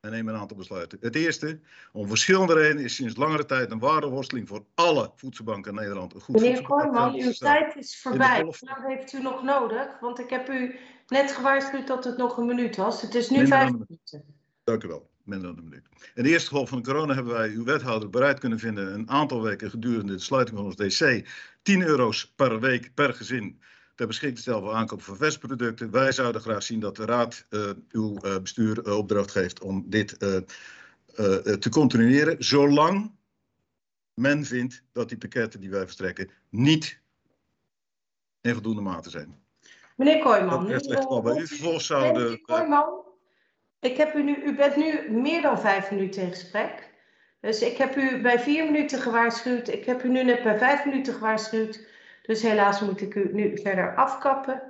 Speaker 3: en neem een aantal besluiten. Het eerste, om verschillende redenen is sinds langere tijd een waardeworsteling voor alle voedselbanken in Nederland. Een goed
Speaker 2: Meneer Kooijman, uw tijd is voorbij. Hoe lang heeft u nog nodig? Want ik heb u net gewaarschuwd dat het nog een minuut was. Het is nu vijf minuten.
Speaker 3: Dank u wel minder dan een minuut. In de eerste golf van de corona hebben wij uw wethouder bereid kunnen vinden een aantal weken gedurende de sluiting van ons DC 10 euro's per week per gezin ter beschikking stellen voor aankoop van vestproducten. Wij zouden graag zien dat de raad uh, uw uh, bestuur uh, opdracht geeft om dit te continueren, zolang men vindt dat die pakketten die wij verstrekken niet in voldoende mate zijn.
Speaker 2: Meneer Kooijman,
Speaker 3: dat ligt wel bij u. Vervolgens zouden.
Speaker 2: Kooijman, ik heb u nu, u bent nu meer dan vijf minuten in gesprek. Dus ik heb u bij vier minuten gewaarschuwd. Ik heb u nu net bij vijf minuten gewaarschuwd. Dus helaas moet ik u nu verder afkappen.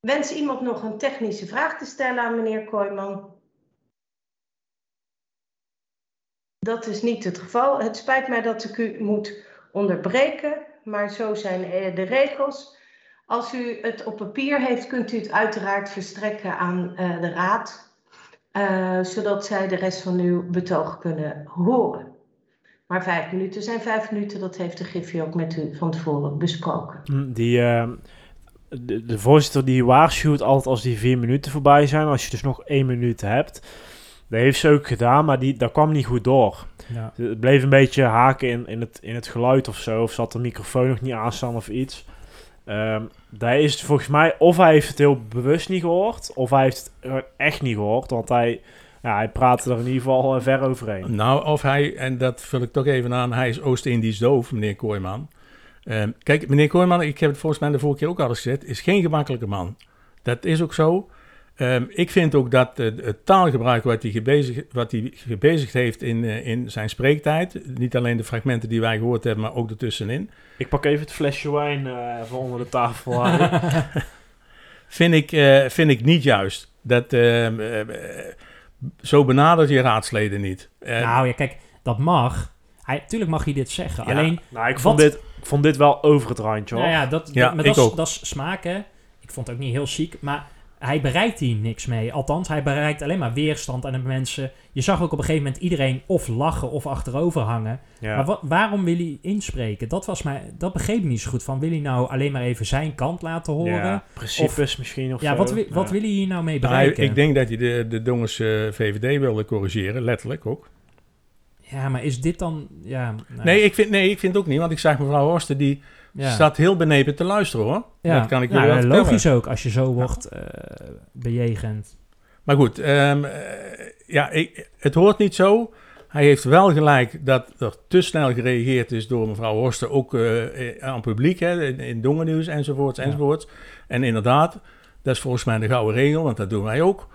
Speaker 2: Wens iemand nog een technische vraag te stellen aan meneer Kooijman? Dat is niet het geval. Het spijt mij dat ik u moet onderbreken, maar zo zijn de regels. Als u het op papier heeft, kunt u het uiteraard verstrekken aan uh, de raad, uh, zodat zij de rest van uw betoog kunnen horen. Maar vijf minuten zijn vijf minuten, dat heeft de Griffie ook met u van tevoren besproken.
Speaker 6: Die, uh, de, de, voorzitter die waarschuwt altijd als die vier minuten voorbij zijn, als je dus nog één minuut hebt. Dat heeft ze ook gedaan, maar die, dat kwam niet goed door. Ja. Het bleef een beetje haken in, in, het, in het geluid of zo, of zat de microfoon nog niet aanstaan of iets. Um, daar is het volgens mij, of hij heeft het heel bewust niet gehoord, of hij heeft het echt niet gehoord, want hij ja, hij praatte er in ieder geval ver overheen.
Speaker 4: Nou, of hij, en dat vul ik toch even aan, hij is Oost-Indisch doof, meneer Kooijman. Uh, kijk, meneer Kooijman, ik heb het volgens mij de vorige keer ook al gezegd, is geen gemakkelijke man. Dat is ook zo. Uh, ik vind ook dat het taalgebruik wat hij, gebezigd, wat hij gebezigd heeft in, uh, in zijn spreektijd, niet alleen de fragmenten die wij gehoord hebben, maar ook ertussenin.
Speaker 6: Ik pak even het flesje wijn uh, van onder de tafel. <laughs>
Speaker 4: vind, ik, vind ik niet juist. Dat ehm, zo benadert je raadsleden niet.
Speaker 5: En... Nou ja, kijk, dat mag. Hij, tuurlijk mag hij dit zeggen.
Speaker 6: Ja,
Speaker 5: Alleen,
Speaker 6: nou, ik, vond dit, ik vond dit wel over het randje hoor.
Speaker 5: Nou ja, dat, ja, maar dat, is, dat is smaak hè. Ik vond het ook niet heel chic, maar hij bereikt hier niks mee. Althans, hij bereikt alleen maar weerstand aan de mensen. Je zag ook op een gegeven moment iedereen of lachen of achterover hangen. Ja. Maar wat, waarom wil hij inspreken? Dat, was mij, dat begreep ik niet zo goed. Van, wil hij nou alleen maar even zijn kant laten horen? Ja,
Speaker 6: principes of, misschien of
Speaker 5: ja,
Speaker 6: zo.
Speaker 5: Wat, wil, wat wil hij hier nou mee bereiken?
Speaker 4: Nou, ik denk dat hij de, de Dongens uh, VVD wilde corrigeren, letterlijk ook.
Speaker 5: Ja, maar is dit dan... Ja,
Speaker 4: nou. nee, ik vind, nee, ik vind het ook niet. Want ik zag mevrouw Horsten, die ja. staat heel benepen te luisteren hoor. Ja. Dat kan ik
Speaker 5: nou,
Speaker 4: wel
Speaker 5: Logisch ook, als je zo wordt uh, bejegend.
Speaker 4: Maar goed, um, uh, ja, ik, het hoort niet zo. Hij heeft wel gelijk dat er te snel gereageerd is door mevrouw Horsten, ook uh, aan publiek, hè, in, in Dongennieuws enzovoorts, enzovoorts. En inderdaad, dat is volgens mij de gouden regel, want dat doen wij ook.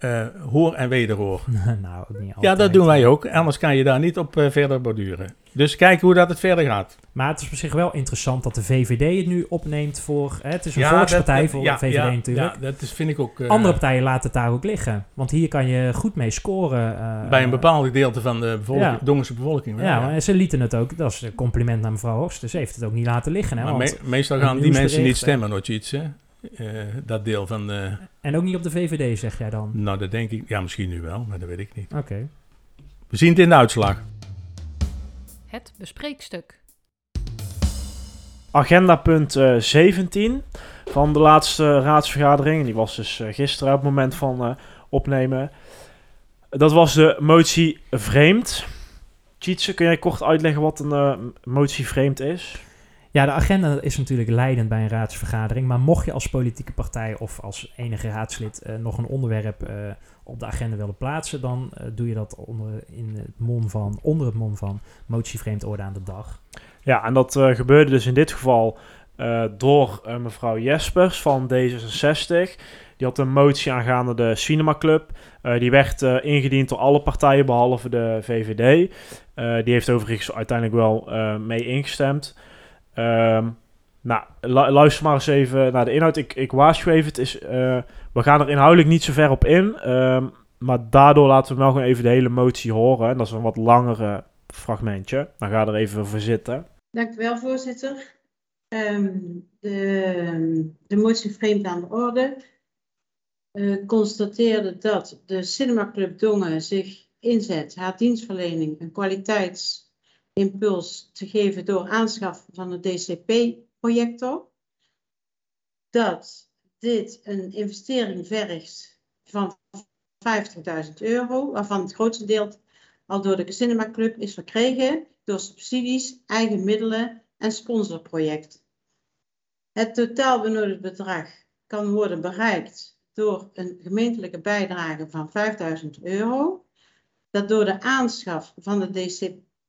Speaker 4: Uh, hoor en wederhoor. <laughs>
Speaker 5: nou, niet altijd.
Speaker 4: Ja, dat doen wij ook. Anders kan je daar niet op uh, verder borduren. Dus kijk hoe dat het verder gaat.
Speaker 5: Maar het is op zich wel interessant dat de VVD het nu opneemt voor... Hè, het is een ja, volkspartij dat, voor ja, de VVD
Speaker 4: ja,
Speaker 5: natuurlijk.
Speaker 4: Ja, dat is, vind ik ook... Uh,
Speaker 5: Andere partijen laten het daar ook liggen. Want hier kan je goed mee scoren.
Speaker 4: bij een bepaald gedeelte van de bevolking, Dongense bevolking.
Speaker 5: Ja, maar ze lieten het ook... Dat is een compliment naar mevrouw Horst. Dus ze heeft het ook niet laten liggen. Hè,
Speaker 4: maar
Speaker 5: want
Speaker 4: me, meestal gaan die mensen niet stemmen, nooit iets, hè? Uh, dat deel van de...
Speaker 5: En ook niet op de VVD, zeg jij dan?
Speaker 4: Nou, dat denk ik... Ja, misschien nu wel, maar dat weet ik niet.
Speaker 5: Oké. Okay.
Speaker 4: We zien het in de uitslag.
Speaker 1: Bespreekstuk.
Speaker 6: Agenda punt eh, 17 van de laatste raadsvergadering. Die was dus eh, gisteren op het moment van eh, opnemen. Dat was de motie vreemd. Tjitse, kun jij kort uitleggen wat een eh, motie vreemd is?
Speaker 5: Ja, de agenda is natuurlijk leidend bij een raadsvergadering. Maar mocht je als politieke partij of als enige raadslid eh, nog een onderwerp eh, op de agenda willen plaatsen, dan eh, doe je dat onder, in het mom van, onder het mom van motie vreemd orde aan de dag.
Speaker 6: Ja, en dat gebeurde dus in dit geval door mevrouw Jespers van D66. Die had een motie aangaande de Cinema Club. Eh, die werd ingediend door alle partijen behalve de VVD. Die heeft overigens uiteindelijk wel mee ingestemd. Ehm, nou, lu- luister maar eens even naar de inhoud. Ik, ik waarschuw even, het is, eh, we gaan er inhoudelijk niet zo ver op in. ehm, maar daardoor laten we wel gewoon even de hele motie horen. En dat is een wat langere fragmentje. Dan ga er even voor zitten.
Speaker 10: Dank u wel, voorzitter. Ehm, de, de motie vreemd aan de orde eh, constateerde dat de Cinemaclub Dongen zich inzet haar dienstverlening een kwaliteitsimpuls te geven door aanschaf van een DCP-projector. Dat dit een investering vergt van 50.000 euro, waarvan het grootste deel al door de Cinemaclub is verkregen door subsidies, eigen middelen en sponsorproject. Het totaal benodigd bedrag kan worden bereikt door een gemeentelijke bijdrage van 5000 euro, dat door de aanschaf van de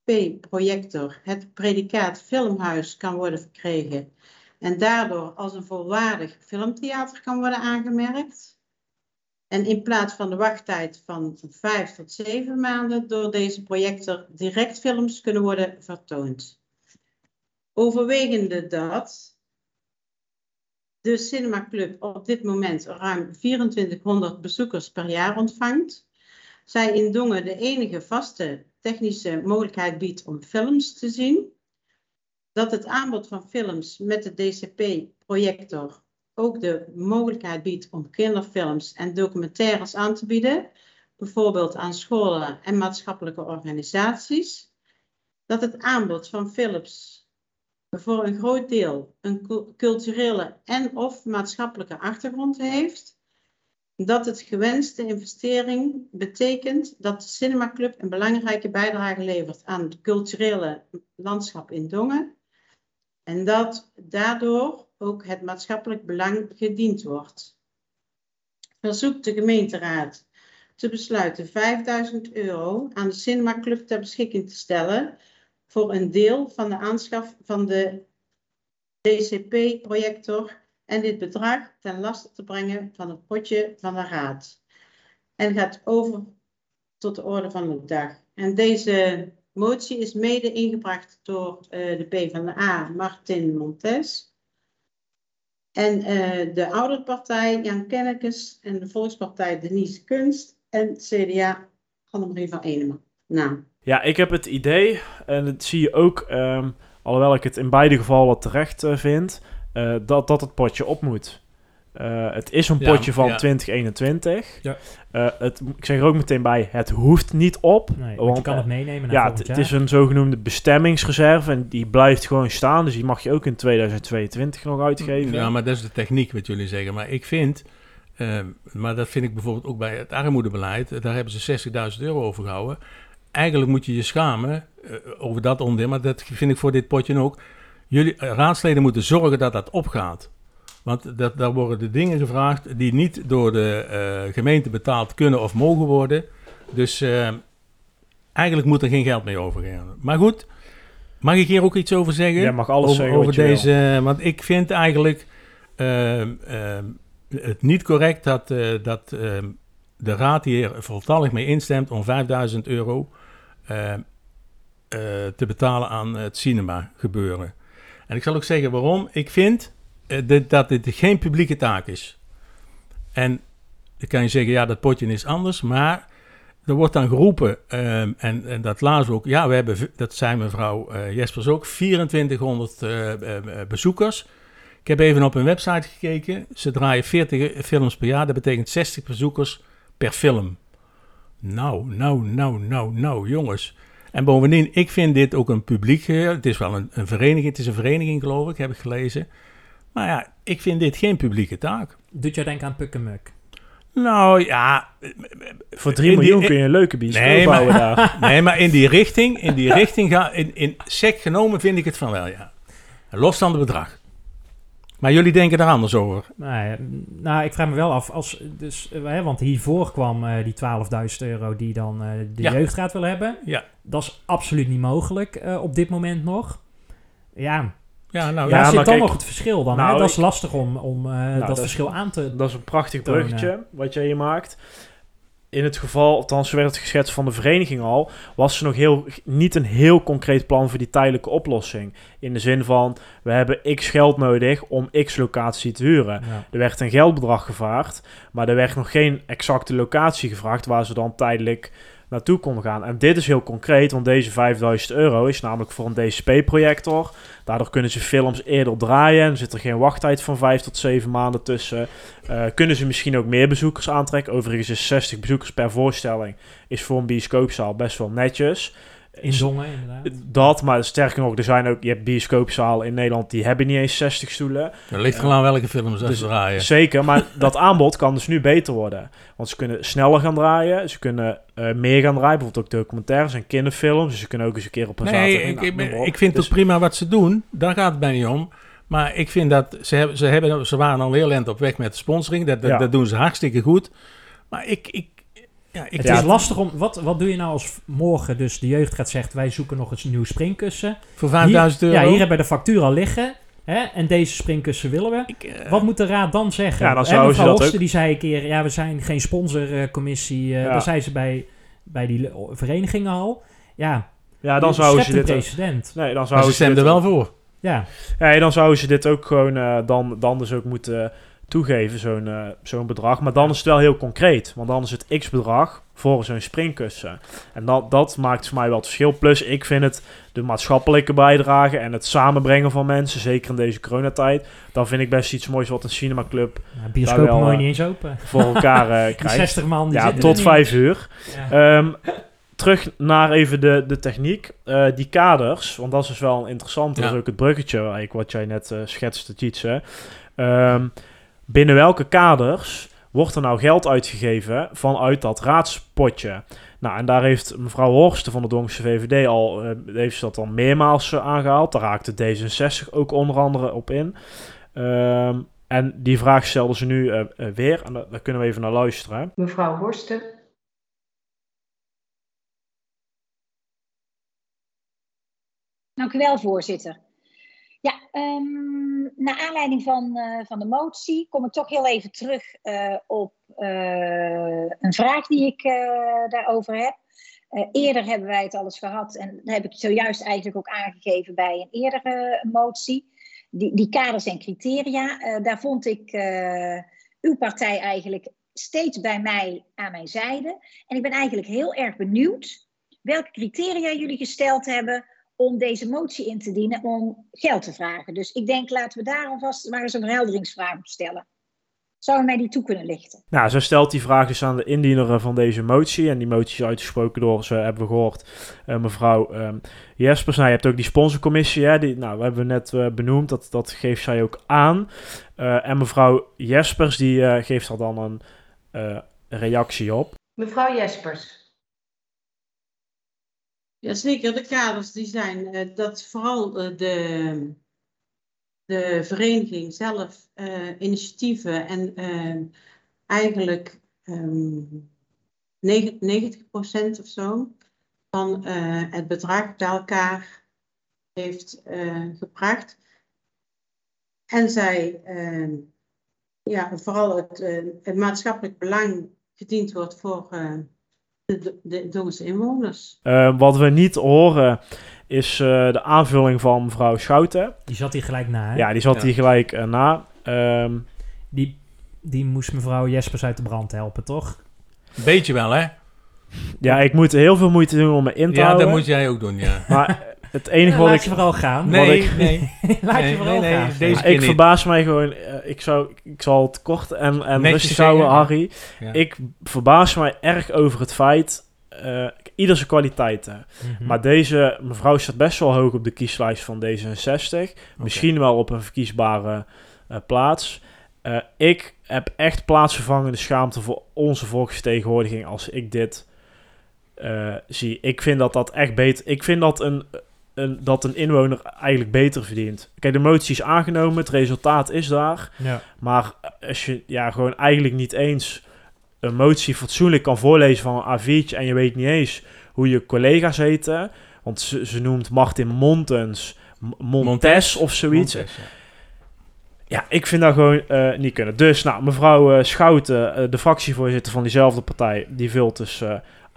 Speaker 10: DCP-projector het predicaat filmhuis kan worden verkregen en daardoor als een volwaardig filmtheater kan worden aangemerkt. En in plaats van de wachttijd van vijf tot zeven maanden door deze projector direct films kunnen worden vertoond. Overwegende dat de Cinema Club op dit moment ruim 2400 bezoekers per jaar ontvangt. Zij in Dongen de enige vaste technische mogelijkheid biedt om films te zien. Dat het aanbod van films met de DCP-projector ook de mogelijkheid biedt om kinderfilms en documentaires aan te bieden, bijvoorbeeld aan scholen en maatschappelijke organisaties. Dat het aanbod van films voor een groot deel een cu- culturele en of maatschappelijke achtergrond heeft. Dat het gewenste investering betekent dat de Cinema Club een belangrijke bijdrage levert aan het culturele landschap in Dongen. En dat daardoor ook het maatschappelijk belang gediend wordt. Verzoekt de gemeenteraad te besluiten 5000 euro aan de Cinema Club ter beschikking te stellen voor een deel van de aanschaf van de DCP-projector en dit bedrag ten laste te brengen van het potje van de raad. En gaat over tot de orde van de dag. En deze motie is mede ingebracht door eh, de PvdA Martin Montes. En eh, de Ouderpartij Jan Kennekes en de Volkspartij Denise Kunst en CDA Annemarie van Enema. Nou,
Speaker 6: Ja, ik heb het idee, en dat zie je ook, ehm, alhoewel ik het in beide gevallen terecht eh, vind, eh, dat, dat het potje op moet. Eh, het is een
Speaker 4: Ja,
Speaker 6: potje van
Speaker 4: ja.
Speaker 6: 2021.
Speaker 5: Ja.
Speaker 6: Eh, het, ik zeg er ook meteen bij, het hoeft niet op.
Speaker 5: Nee, want,
Speaker 6: want
Speaker 5: je kan het meenemen naar
Speaker 6: ja, het, is een zogenoemde bestemmingsreserve en die blijft gewoon staan. Dus die mag je ook in 2022 nog uitgeven.
Speaker 4: Ja, maar dat is de techniek wat jullie zeggen. Maar ik vind, maar dat vind ik bijvoorbeeld ook bij het armoedebeleid, daar hebben ze 60.000 euro over gehouden. Eigenlijk moet je je schamen over dat onderdeel, maar dat vind ik voor dit potje ook. Jullie eh, raadsleden moeten zorgen dat dat opgaat. Want dat, daar worden de dingen gevraagd die niet door de eh, gemeente betaald kunnen of mogen worden. Dus eh, eigenlijk moet er geen geld meer overgaan. Maar goed, mag ik hier ook iets over zeggen?
Speaker 6: Jij mag alles
Speaker 4: over,
Speaker 6: zeggen
Speaker 4: over
Speaker 6: wat je wil.
Speaker 4: deze, Want ik vind eigenlijk ehm, ehm, het niet correct dat, eh, dat ehm, de raad hier voltallig mee instemt om 5000 euro eh, te betalen aan het cinema gebeuren. En ik zal ook zeggen waarom. Ik vind eh, dat dit geen publieke taak is. En dan kan je zeggen, ja, dat potje is anders, maar er wordt dan geroepen, ehm, en, en dat we ook, ja, we hebben, dat zei mevrouw eh, Jespers ook, 2400 eh, eh, eh, bezoekers. Ik heb even op hun website gekeken, ze draaien 40 films per jaar, dat betekent 60 bezoekers per film. Nou, nou, nou, nou, nou, jongens. En bovendien, ik vind dit ook een publiek... eh, Het is wel een, een vereniging, het is een vereniging geloof ik, heb ik gelezen. Maar ja, ik vind dit geen publieke taak.
Speaker 5: Doet jou denken aan Pukkenmuk?
Speaker 4: Nou ja...
Speaker 6: Voor 3
Speaker 4: in die-
Speaker 6: miljoen kun je een leuke bioscoop
Speaker 4: Nee,
Speaker 6: bouwen
Speaker 4: maar,
Speaker 6: daar. <laughs>
Speaker 4: nee, maar in die richting, in die richting ga, in, in sec genomen vind ik het van wel, ja. Los van het bedrag. Maar jullie denken daar anders over.
Speaker 5: Nou, ja, nou, ik vraag me wel af, als, dus, eh, hè, want hiervoor kwam eh, die 12.000 euro die dan eh, de
Speaker 4: Ja.
Speaker 5: jeugdraad wil hebben.
Speaker 4: Ja.
Speaker 5: Dat is absoluut niet mogelijk eh, op dit moment nog. Ja,
Speaker 4: Ja, nou,
Speaker 5: Waar
Speaker 6: Ja,
Speaker 5: zit
Speaker 6: maar
Speaker 5: dan
Speaker 6: kijk,
Speaker 5: nog het verschil dan?
Speaker 6: nou,
Speaker 5: hè? Dat is lastig om, om eh, dat,
Speaker 6: dat is-
Speaker 5: verschil aan te...
Speaker 6: Dat is een prachtig
Speaker 5: tonen.
Speaker 6: bruggetje wat jij hier maakt. In het geval, althans werd het geschetst van de vereniging al, was er nog heel, niet een heel concreet plan voor die tijdelijke oplossing. In de zin van, we hebben x geld nodig om x locatie te huren.
Speaker 5: Ja.
Speaker 6: Er werd een geldbedrag gevraagd, maar er werd nog geen exacte locatie gevraagd waar ze dan tijdelijk naartoe konden gaan. En dit is heel concreet, want deze 5000 euro is namelijk voor een DCP-projector. Daardoor kunnen ze films eerder draaien en zit er geen wachttijd van 5 tot 7 maanden tussen. Eh, kunnen ze misschien ook meer bezoekers aantrekken. Overigens is 60 bezoekers per voorstelling is voor een bioscoopzaal best wel netjes.
Speaker 5: In Dongen, inderdaad.
Speaker 6: Dat, maar sterker nog, er zijn ook, je hebt bioscoopzalen in Nederland die hebben niet eens 60 stoelen.
Speaker 4: Er ligt gewoon aan welke films ze
Speaker 6: Dus
Speaker 4: draaien.
Speaker 6: Zeker, maar <laughs> dat aanbod kan dus nu beter worden. Want ze kunnen sneller gaan draaien, ze kunnen eh, meer gaan draaien, bijvoorbeeld ook documentaires en kinderfilms. Dus ze kunnen ook eens een keer op een
Speaker 4: Nee,
Speaker 6: zaterdag...
Speaker 4: ik,
Speaker 6: nou,
Speaker 4: ik, ik vind
Speaker 6: Dus-
Speaker 4: het prima wat ze doen. Daar gaat het mij niet om. Maar ik vind dat ze, hebben, ze, hebben, ze waren al heel eind op weg met de sponsoring. Dat, dat,
Speaker 6: Ja.
Speaker 4: dat doen ze hartstikke goed. Maar ik, ik, ja, ik
Speaker 5: Het
Speaker 6: Ja,
Speaker 5: is lastig om... Wat, wat doe je nou als morgen dus de jeugd gaat zegt... wij zoeken nog eens een nieuw springkussen.
Speaker 4: voor 5000
Speaker 5: Hier,
Speaker 4: euro.
Speaker 5: Ja, hier hebben we de factuur al liggen. Hè, en deze springkussen willen we.
Speaker 4: ik, eh,
Speaker 5: Wat moet de raad dan zeggen?
Speaker 6: Ja, dan zouden ze dat
Speaker 5: die zei een keer... ja, we zijn geen sponsorcommissie. eh
Speaker 6: Ja.
Speaker 5: Daar zijn ze bij, bij die verenigingen al. Ja,
Speaker 6: Ja, dan
Speaker 5: je
Speaker 6: zouden ze dit...
Speaker 5: precedent.
Speaker 6: Nee, dan zouden
Speaker 4: ze stemden wel voor.
Speaker 5: Ja,
Speaker 6: Ja, dan zouden ze dit ook gewoon eh, dan, dan dus ook moeten toegeven, zo'n eh, zo'n bedrag. Maar dan is het wel heel concreet. Want dan is het x-bedrag voor zo'n springkussen. En dat, dat maakt voor mij wel het verschil. Plus, ik vind het de maatschappelijke bijdrage en het samenbrengen van mensen, zeker in deze coronatijd, dan vind ik best iets moois wat een cinemaclub
Speaker 5: ja bioscopen
Speaker 6: wel,
Speaker 5: mooi
Speaker 6: eh,
Speaker 5: niet eens open.
Speaker 6: voor elkaar eh, <laughs>
Speaker 5: Die
Speaker 6: krijgt.
Speaker 5: 60 man die
Speaker 6: Ja, tot
Speaker 5: er niet.
Speaker 6: vijf uur.
Speaker 5: Ja.
Speaker 6: Ehm, terug naar even de, de techniek. Eh, die kaders, want dat is dus wel interessant. Dat is ook het bruggetje eigenlijk, wat jij net eh, schetste, Tjitse. Ehm binnen welke kaders wordt er nou geld uitgegeven vanuit dat raadspotje? Nou, en daar heeft mevrouw Horsten van de Donkse VVD al, eh, heeft ze dat dan meermaals eh, aangehaald. Daar raakte D66 ook onder andere op in. Ehm, en die vraag stelde ze nu eh, weer, en daar, daar kunnen we even naar luisteren.
Speaker 2: Mevrouw Horsten.
Speaker 11: Dank u wel, voorzitter. Ja, ehm, naar aanleiding van, eh, van de motie kom ik toch heel even terug eh, op eh, een vraag die ik daarover heb. Eerder hebben wij het al eens gehad en dat heb ik zojuist eigenlijk ook aangegeven bij een eerdere motie. Die, die kaders en criteria, daar vond ik uw partij eigenlijk steeds bij mij aan mijn zijde. En ik ben eigenlijk heel erg benieuwd welke criteria jullie gesteld hebben om deze motie in te dienen om geld te vragen. Dus ik denk, laten we daar alvast maar eens een verhelderingsvraag op stellen. Zou u mij die toe kunnen lichten?
Speaker 6: Nou, zo stelt die vraag dus aan de indiener eh, van deze motie. En die motie is uitgesproken door, zo hebben we gehoord, eh, mevrouw ehm, Jespers. Nou, je hebt ook die sponsorcommissie, hè, die, nou, we hebben net eh, benoemd, dat, dat geeft zij ook aan. Eh, en mevrouw Jespers, die eh, geeft er dan een eh, reactie op.
Speaker 2: Mevrouw Jespers.
Speaker 10: Jazeker, de kaders die zijn eh, dat vooral eh, de, de vereniging zelf eh, initiatieven en eigenlijk ehm 90% of zo van het bedrag bij elkaar heeft gebracht. En zij eh, ja, vooral het, het maatschappelijk belang gediend wordt voor de, de, inwoners.
Speaker 6: Eh, wat we niet horen is eh, de aanvulling van mevrouw Schouten.
Speaker 5: Die zat hier gelijk na, hè?
Speaker 6: Ja, die zat
Speaker 4: Ja.
Speaker 6: hier gelijk eh, na. Ehm,
Speaker 5: Die, die moest mevrouw Jespers uit de brand helpen, toch?
Speaker 4: Beetje wel, hè?
Speaker 6: ja, ik moet heel veel moeite doen om me in te
Speaker 4: Ja,
Speaker 6: houden.
Speaker 4: dat moet jij ook doen, ja.
Speaker 6: Maar het enige wat
Speaker 5: Laat
Speaker 6: ik...
Speaker 5: je vooral gaan.
Speaker 4: Nee,
Speaker 6: ik-
Speaker 4: nee. <laughs>
Speaker 5: Laat
Speaker 4: nee,
Speaker 5: je vooral
Speaker 4: nee, nee,
Speaker 5: gaan.
Speaker 4: deze keer
Speaker 6: ik
Speaker 4: niet.
Speaker 6: verbaas mij gewoon, eh, ik, zou, ik zal het kort en, en rustig houden. Harry.
Speaker 4: Ja.
Speaker 6: Ik verbaas mij erg over het feit eh, ieder zijn kwaliteiten.
Speaker 5: Mhm.
Speaker 6: Maar deze mevrouw staat best wel hoog op de kieslijst van D66. Misschien wel op een verkiesbare eh, plaats. Eh, ik heb echt plaatsvervangende schaamte voor onze volksvertegenwoordiging als ik dit eh, zie. Ik vind dat dat echt beter... Ik vind dat een, een, dat een inwoner eigenlijk beter verdient. Kijk, de motie is aangenomen, het resultaat is daar.
Speaker 5: Ja.
Speaker 6: Maar als je ja, gewoon eigenlijk niet eens een motie fatsoenlijk kan voorlezen van een A4'tje en je weet niet eens hoe je collega's heten. Want ze, ze noemt Martin Montens, Montes of zoiets.
Speaker 4: Montes, ja.
Speaker 6: Ja, ik vind dat gewoon eh, niet kunnen. Dus, nou, mevrouw eh, Schouten, eh, de fractievoorzitter van diezelfde partij, die vult dus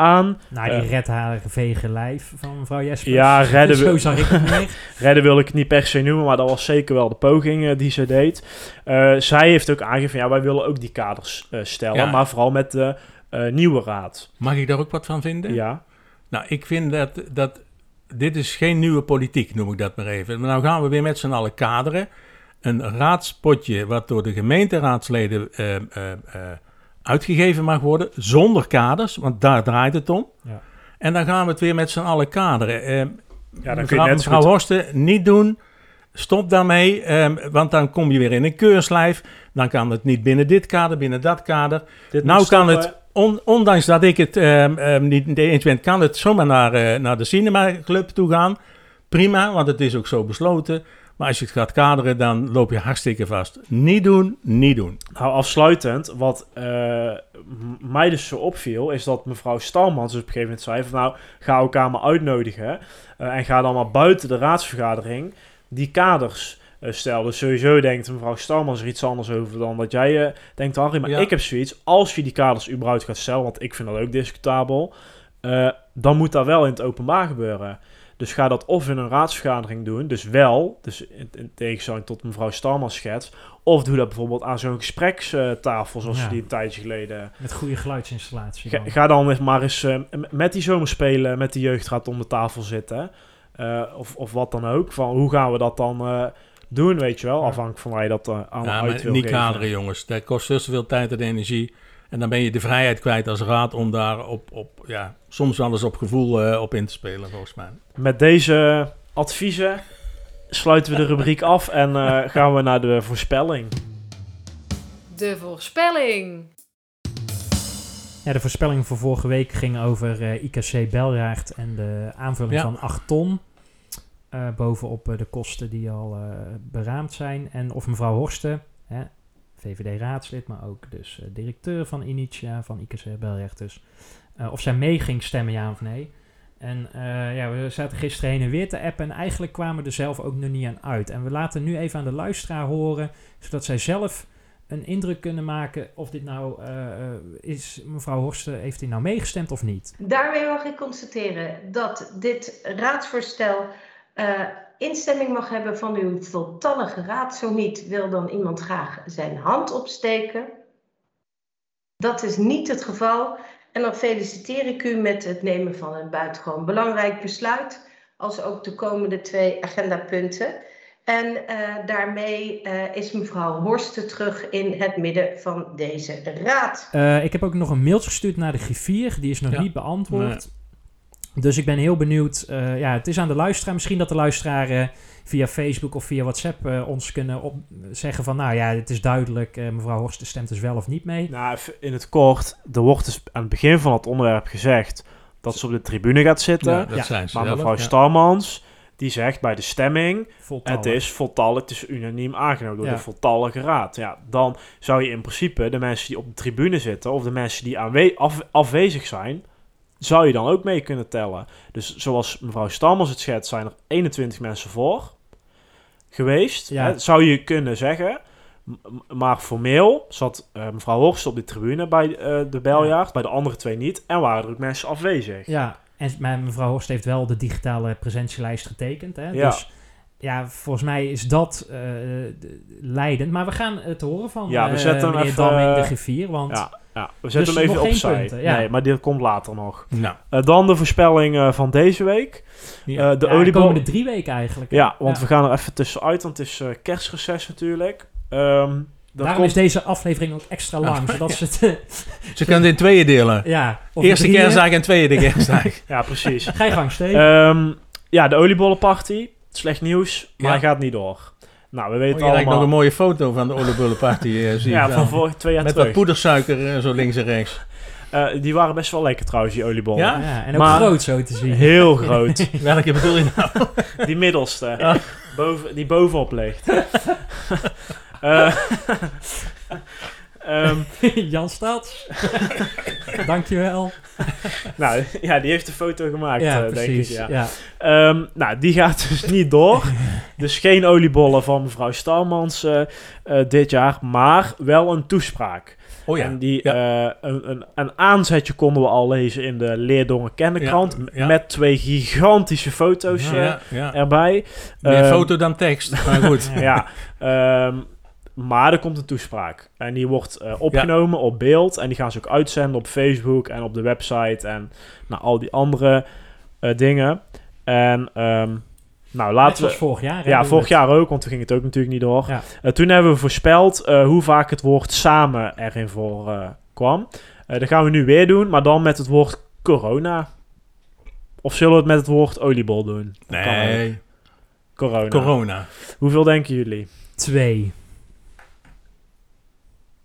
Speaker 6: aan.
Speaker 5: Nou, die
Speaker 6: Eh,
Speaker 5: redt haar vege lijf van mevrouw Jespers.
Speaker 6: Ja, <laughs> redden we-
Speaker 5: Zo zag ik het. <laughs>
Speaker 6: Redden wil ik het niet per se noemen, maar dat was zeker wel de poging eh, die ze deed. Eh, zij heeft ook aangegeven, ja, wij willen ook die kaders eh, stellen,
Speaker 4: Ja.
Speaker 6: maar vooral met de eh, nieuwe raad.
Speaker 4: Mag ik daar ook wat van vinden?
Speaker 6: Ja.
Speaker 4: Nou, ik vind dat, dat dit is geen nieuwe politiek, noem ik dat maar even. Maar nou gaan we weer met z'n allen kaderen. Een raadspotje wat door de gemeenteraadsleden eh, eh, eh, uitgegeven mag worden, zonder kaders, want daar draait het om.
Speaker 5: Ja.
Speaker 4: En dan gaan we het weer met z'n allen kaderen. Eh,
Speaker 6: Ja, dan kun je net
Speaker 4: mevrouw Horsten, niet doen. Stop daarmee, ehm, want dan kom je weer in een keurslijf. Dan kan het niet binnen dit kader, binnen dat kader.
Speaker 6: Dit
Speaker 4: nou kan het, on- ondanks dat ik het ehm, ehm, niet eens ben, kan het zomaar naar, eh, naar de Cinema Club toe gaan. Prima, want het is ook zo besloten. Maar als je het gaat kaderen, dan loop je hartstikke vast. Niet doen, niet doen.
Speaker 6: Nou, afsluitend, wat eh, mij dus zo opviel, is dat mevrouw Stalmans dus op een gegeven moment zei van nou, ga elkaar maar uitnodigen eh, en ga dan maar buiten de raadsvergadering die kaders eh, stellen. Dus sowieso denkt mevrouw Stalmans er iets anders over dan dat jij denkt, Harry. Maar
Speaker 4: Ja.
Speaker 6: ik heb zoiets, als je die kaders überhaupt gaat stellen, want ik vind dat ook discutabel, dan moet dat wel in het openbaar gebeuren. Dus ga dat of in een raadsvergadering doen, dus wel, dus in, in tegenstelling tot mevrouw Stalmans schets, of doe dat bijvoorbeeld aan zo'n gesprekstafel, zoals
Speaker 5: Ja.
Speaker 6: die een tijdje geleden.
Speaker 5: Met goede geluidsinstallatie.
Speaker 6: Ga,
Speaker 5: dan.
Speaker 6: ga dan maar eens eh, met die zomerspelen, met de jeugdraad om de tafel zitten. Eh, of, of wat dan ook. Van hoe gaan we dat dan eh, doen, weet je wel? Afhankelijk van waar je dat eh, allemaal
Speaker 4: Ja,
Speaker 6: uit wil
Speaker 4: niet
Speaker 6: geven.
Speaker 4: kaderen, jongens. Dat kost zoveel tijd en energie. En dan ben je de vrijheid kwijt als raad om daar op, op ja, soms wel eens op gevoel eh, op in te spelen, volgens mij.
Speaker 6: Met deze adviezen sluiten we de rubriek af en eh, gaan we naar de voorspelling.
Speaker 1: De voorspelling.
Speaker 5: Ja, de voorspelling voor vorige week ging over eh, IKC Belraard en de aanvulling
Speaker 4: Ja.
Speaker 5: van 8 ton. eh, bovenop eh, de kosten die al eh, beraamd zijn. En of mevrouw Horsten, hè, VVD-raadslid, maar ook dus eh, directeur van Initia, van IKC dus. eh, of zij mee ging stemmen, ja of nee. En eh, ja, we zaten gisteren heen en weer te appen en eigenlijk kwamen we er zelf ook nog niet aan uit. En we laten nu even aan de luisteraar horen, zodat zij zelf een indruk kunnen maken of dit nou is, mevrouw Horsten, heeft hij nou meegestemd of niet?
Speaker 2: Daarmee mag ik constateren dat dit raadsvoorstel instemming mag hebben van uw voltallige raad. Zo niet wil dan iemand graag zijn hand opsteken. Dat is niet het geval. En dan feliciteer ik u met het nemen van een buitengewoon belangrijk besluit. Als ook de komende twee agendapunten. En eh, daarmee eh, is mevrouw Horsten terug in het midden van deze raad.
Speaker 5: Eh, ik heb ook nog een mailtje gestuurd naar de griffier. Die is nog
Speaker 4: Ja.
Speaker 5: niet beantwoord. Dus ik ben heel benieuwd. eh, ja, het is aan de luisteraar. Misschien dat de luisteraar eh, via Facebook of via WhatsApp eh, ons kunnen op zeggen van... Nou ja, het is duidelijk. eh, mevrouw Horsten stemt dus wel of niet mee.
Speaker 6: Nou, in het kort, er wordt dus aan het begin van het onderwerp gezegd dat ze op de tribune gaat zitten.
Speaker 4: Ja, dat
Speaker 5: Ja,
Speaker 4: zijn ze
Speaker 6: maar mevrouw
Speaker 4: ja.
Speaker 6: Starmans, die zegt bij de stemming,
Speaker 5: Voltallig.
Speaker 6: het is voltallig, het is unaniem aangenomen door
Speaker 5: Ja.
Speaker 6: de voltallige raad. Ja, dan zou je in principe de mensen die op de tribune zitten, of de mensen die aanwe- af- afwezig zijn, zou je dan ook mee kunnen tellen. Dus zoals mevrouw Starmans het schetst, zijn er 21 mensen voor geweest.
Speaker 5: Ja.
Speaker 6: Hè, zou je kunnen zeggen. Maar formeel zat eh, mevrouw Horst op de tribune bij eh, de beljaard, bij de andere twee niet. En waren er ook mensen afwezig.
Speaker 5: Ja, en mevrouw Horst heeft wel de digitale presentielijst getekend. Hè?
Speaker 6: Ja.
Speaker 5: Dus ja, volgens mij is dat de- leidend. Maar we gaan het horen van
Speaker 6: Ja, we zetten hem
Speaker 5: meneer
Speaker 6: even,
Speaker 5: Damming, de griffier. Want
Speaker 6: Ja, ja, we zetten
Speaker 5: Dus
Speaker 6: hem even
Speaker 5: nog geen
Speaker 6: opzij.
Speaker 5: punten, ja.
Speaker 6: Nee, maar dit komt later nog.
Speaker 4: Nou,
Speaker 6: Eh, dan de voorspelling eh, van deze week.
Speaker 4: Ja.
Speaker 6: Eh, de
Speaker 5: ja,
Speaker 6: oliebol.
Speaker 5: komende drie weken eigenlijk. hè?
Speaker 6: Ja, want we gaan er even tussenuit, want het is eh, kerstreces natuurlijk. Ehm,
Speaker 5: Daarom
Speaker 6: komt-
Speaker 5: is deze aflevering ook extra lang, <laughs> zodat ze het... <laughs>
Speaker 4: Ze kunnen het in tweeën delen.
Speaker 5: ja,
Speaker 4: Eerste
Speaker 5: drieën.
Speaker 4: kerstdag en tweede <laughs> kerstdag.
Speaker 6: Ja, precies.
Speaker 5: Ga je gang, Steve.
Speaker 6: Ehm, ja, de oliebollenparty. Slecht nieuws, maar
Speaker 4: Ja.
Speaker 6: hij gaat niet door. Nou, we
Speaker 4: Oh,
Speaker 6: weten
Speaker 4: je lijkt nog
Speaker 6: allemaal...
Speaker 4: een mooie foto van de oliebullenparty. eh <laughs> zie
Speaker 6: ja, van vorig twee jaar
Speaker 4: Met
Speaker 6: terug.
Speaker 4: wat poedersuiker eh, zo links en rechts.
Speaker 6: Eh, die waren best wel lekker trouwens, die oliebollen.
Speaker 4: Ja?
Speaker 5: ja, en ook
Speaker 6: maar-
Speaker 5: groot zo te zien.
Speaker 6: Heel <laughs> groot.
Speaker 4: Welke bedoel je nou? <laughs>
Speaker 6: Die middelste.
Speaker 4: Ja.
Speaker 6: Boven, die bovenop ligt. Ehm, <laughs>
Speaker 5: Jan Stads. <laughs> Dankjewel.
Speaker 6: nou, ja, die heeft de foto gemaakt,
Speaker 5: Ja,
Speaker 6: eh, denk ik.
Speaker 5: precies.
Speaker 6: Ja.
Speaker 5: Ja.
Speaker 6: Ehm, nou, die gaat dus niet door. <laughs> dus geen oliebollen van mevrouw Stalmans eh, eh, dit jaar, maar wel een toespraak.
Speaker 4: Oh ja.
Speaker 6: En die, eh, een, een, een aanzetje konden we al lezen in de Leerdongen
Speaker 4: ja.
Speaker 6: Met twee gigantische foto's
Speaker 4: ja, ja.
Speaker 6: erbij.
Speaker 4: Meer
Speaker 6: Ehm,
Speaker 4: foto dan tekst. Maar goed.
Speaker 6: ja, ehm, maar er komt een toespraak. En die wordt eh, opgenomen op beeld. En die gaan ze ook uitzenden op Facebook en op de website. En nou, al die andere eh, dingen. En ehm, nou, laten we...
Speaker 5: vorig jaar. hè,
Speaker 6: Ja, vorig
Speaker 5: het.
Speaker 6: jaar ook, want toen ging het ook natuurlijk niet door.
Speaker 5: Ja.
Speaker 6: Eh, toen hebben we voorspeld eh, hoe vaak het woord samen erin voor eh, kwam. Eh, dat gaan we nu weer doen, maar dan met het woord corona. Of zullen we het met het woord oliebol doen? Dat.
Speaker 4: Nee.
Speaker 6: Corona.
Speaker 4: Corona.
Speaker 6: Hoeveel denken jullie?
Speaker 5: Twee.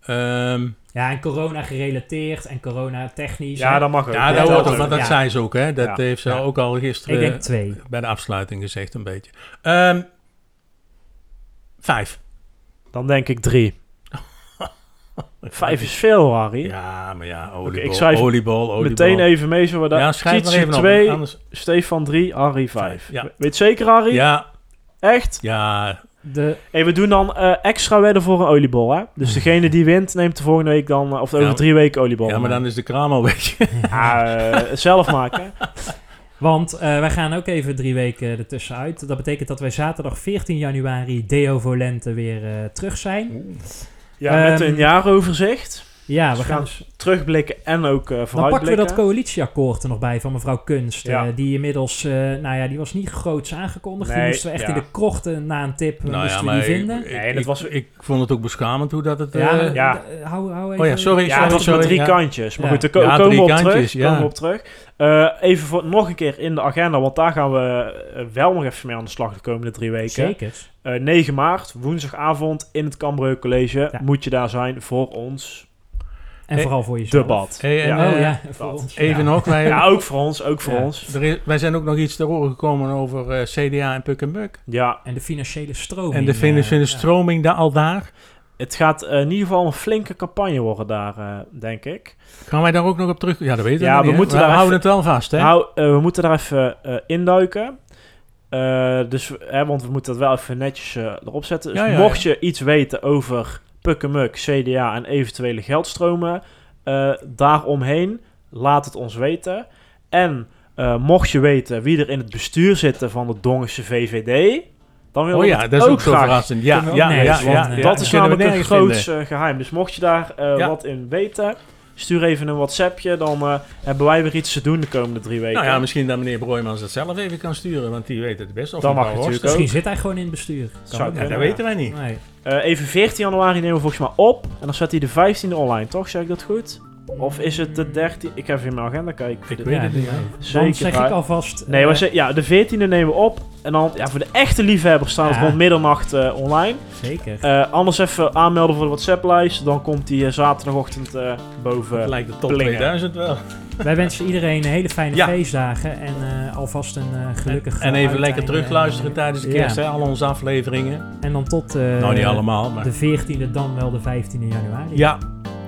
Speaker 4: Ehm,
Speaker 5: Ja, en corona gerelateerd en corona technisch.
Speaker 6: Ja,
Speaker 5: hè.
Speaker 6: dat mag ook.
Speaker 4: ja,
Speaker 5: Ja,
Speaker 4: dat
Speaker 5: dat
Speaker 4: hoort ook, want dat
Speaker 5: Ja.
Speaker 4: zei ze ook. Hè? Dat
Speaker 6: Ja.
Speaker 4: heeft ze
Speaker 5: Ja.
Speaker 4: ook al gisteren
Speaker 5: Ik denk twee.
Speaker 4: bij de afsluiting gezegd een beetje. Ehm, vijf.
Speaker 6: Dan denk ik drie. <laughs> Vijf is veel, Harry.
Speaker 4: Ja, maar ja, oliebol,
Speaker 6: ik schrijf
Speaker 4: oliebol, oliebol.
Speaker 6: Meteen even mee, zo we daar.
Speaker 4: Ja, schrijf maar even op,
Speaker 6: twee,
Speaker 4: anders-
Speaker 6: Stefan 3, Harry 5.
Speaker 4: Vijf, ja.
Speaker 6: Weet zeker, Harry?
Speaker 4: Ja,
Speaker 6: Echt?
Speaker 4: ja.
Speaker 5: De,
Speaker 6: Hey, we doen dan eh, extra wedden voor een oliebol, hè? Dus degene die wint, neemt de volgende week dan, eh, of over
Speaker 4: Ja,
Speaker 6: drie weken oliebol.
Speaker 4: ja, maar dan is de kraam al weg. <laughs>
Speaker 6: Ja, eh, zelf maken. <laughs>
Speaker 5: want eh, wij gaan ook even drie weken ertussen uit. Dat betekent dat wij zaterdag 14 januari Deo Volente weer eh, terug zijn.
Speaker 6: Ja, met
Speaker 5: Ehm,
Speaker 6: een jaaroverzicht.
Speaker 5: Ja,
Speaker 6: Dus
Speaker 5: we
Speaker 6: we
Speaker 5: gaan...
Speaker 6: terugblikken en ook eh
Speaker 5: Dan pakken we dat coalitieakkoord er nog bij van mevrouw Kunst.
Speaker 6: Ja.
Speaker 5: eh, die inmiddels, eh, nou ja, die was niet groots aangekondigd. die
Speaker 6: Nee,
Speaker 5: moesten we echt
Speaker 6: ja.
Speaker 5: in de krochten na een tip
Speaker 4: nou ja,
Speaker 5: moesten we
Speaker 4: maar
Speaker 5: die
Speaker 4: ik,
Speaker 5: vinden.
Speaker 4: ik,
Speaker 6: Nee, dat
Speaker 4: ik-
Speaker 6: was-
Speaker 4: ik vond het ook beschamend hoe dat het...
Speaker 5: ja,
Speaker 4: eh,
Speaker 5: maar,
Speaker 6: ja.
Speaker 5: hou, hou even...
Speaker 4: Oh ja, sorry,
Speaker 6: Ja,
Speaker 4: sorry,
Speaker 6: het was
Speaker 4: sorry.
Speaker 6: met drie
Speaker 4: ja.
Speaker 6: kantjes. Maar
Speaker 5: Ja.
Speaker 6: goed, daar ko-
Speaker 4: Ja,
Speaker 6: komen, we op
Speaker 4: kantjes,
Speaker 6: terug,
Speaker 4: ja.
Speaker 6: komen we op terug. Eh, even voor, nog een keer in de agenda, want daar gaan we wel nog even mee aan de slag de komende drie weken.
Speaker 5: Zeker.
Speaker 6: Eh, 9 maart, woensdagavond in het Cambreu College.
Speaker 5: Ja.
Speaker 6: Moet je daar zijn voor ons
Speaker 5: En
Speaker 4: Eh,
Speaker 5: vooral voor jezelf.
Speaker 6: debat.
Speaker 4: Hey, en,
Speaker 6: ja.
Speaker 5: Oh
Speaker 4: eh,
Speaker 5: ja, voor
Speaker 6: dat.
Speaker 5: ons.
Speaker 4: Even
Speaker 5: Ja.
Speaker 4: nog, wij,
Speaker 6: Ja, ook voor ons, ook voor
Speaker 5: Ja.
Speaker 6: ons.
Speaker 4: er is- wij zijn ook nog iets te horen gekomen over eh, CDA en Puk en Buk.
Speaker 6: Ja,
Speaker 5: En de financiële stroming.
Speaker 4: En de financiële stroming daar al daar.
Speaker 6: het gaat in ieder geval een flinke campagne worden daar, eh, denk ik.
Speaker 4: Gaan wij daar ook nog op terug? Ja, dat weten we
Speaker 6: Ja, we
Speaker 4: niet, hè?
Speaker 6: moeten
Speaker 4: we
Speaker 6: daar
Speaker 4: houden
Speaker 6: even-
Speaker 4: het wel vast, hè?
Speaker 6: We moeten daar even eh, induiken. Eh, dus, hè, want we moeten dat wel even netjes erop zetten. Dus
Speaker 4: Ja, ja,
Speaker 6: mocht je iets weten over Pukkemuk, CDA en eventuele geldstromen eh, daaromheen, laat het ons weten. En eh, mocht je weten wie er in het bestuur zitten van de Dongense VVD, dan willen
Speaker 4: oh ja, dat is ook zo verrassend. Ja, ja, ja, ja,
Speaker 6: dat is namelijk een groot eh, geheim. Dus mocht je daar wat in weten, stuur even een WhatsAppje. Dan eh, hebben wij weer iets te doen de komende drie weken.
Speaker 4: Nou ja, misschien dat meneer Broijmans dat zelf even kan sturen, want die weet het best. Of mevrouw
Speaker 6: mag
Speaker 4: Horst.
Speaker 6: natuurlijk
Speaker 5: Misschien zit hij gewoon in het bestuur. Kan
Speaker 6: Zou
Speaker 5: ook.
Speaker 6: kunnen.
Speaker 4: Ja, dat weten wij niet.
Speaker 5: Nee.
Speaker 6: Eh, even 14 januari nemen we volgens mij op. En dan zet hij de 15e online, toch? Zeg ik dat goed? Of is het de 13e? Ik ga even in mijn agenda kijken.
Speaker 4: Ik
Speaker 6: De-
Speaker 4: weet
Speaker 5: Ja,
Speaker 4: het niet.
Speaker 6: Zeker
Speaker 5: Dan zeg ik alvast...
Speaker 6: Nee,
Speaker 5: eh,
Speaker 6: maar ze- ja, de 14e nemen we op. En dan, ja, voor de echte liefhebbers staan het
Speaker 5: Ja.
Speaker 6: rond middernacht eh, online.
Speaker 5: Zeker.
Speaker 6: Eh, anders even aanmelden voor de WhatsApp-lijst. Dan komt die eh, zaterdagochtend eh, boven.
Speaker 4: lijkt de top
Speaker 6: Blingen.
Speaker 4: 2000 wel.
Speaker 5: Wij wensen iedereen hele fijne
Speaker 4: Ja.
Speaker 5: feestdagen. En eh, alvast een eh, gelukkig
Speaker 4: En even lekker terugluisteren tijdens de
Speaker 5: Ja.
Speaker 4: kerst, hè, al onze afleveringen.
Speaker 5: En dan tot... eh,
Speaker 4: nou, niet allemaal, maar...
Speaker 5: De 14e, dan wel de 15e januari.
Speaker 4: Ja,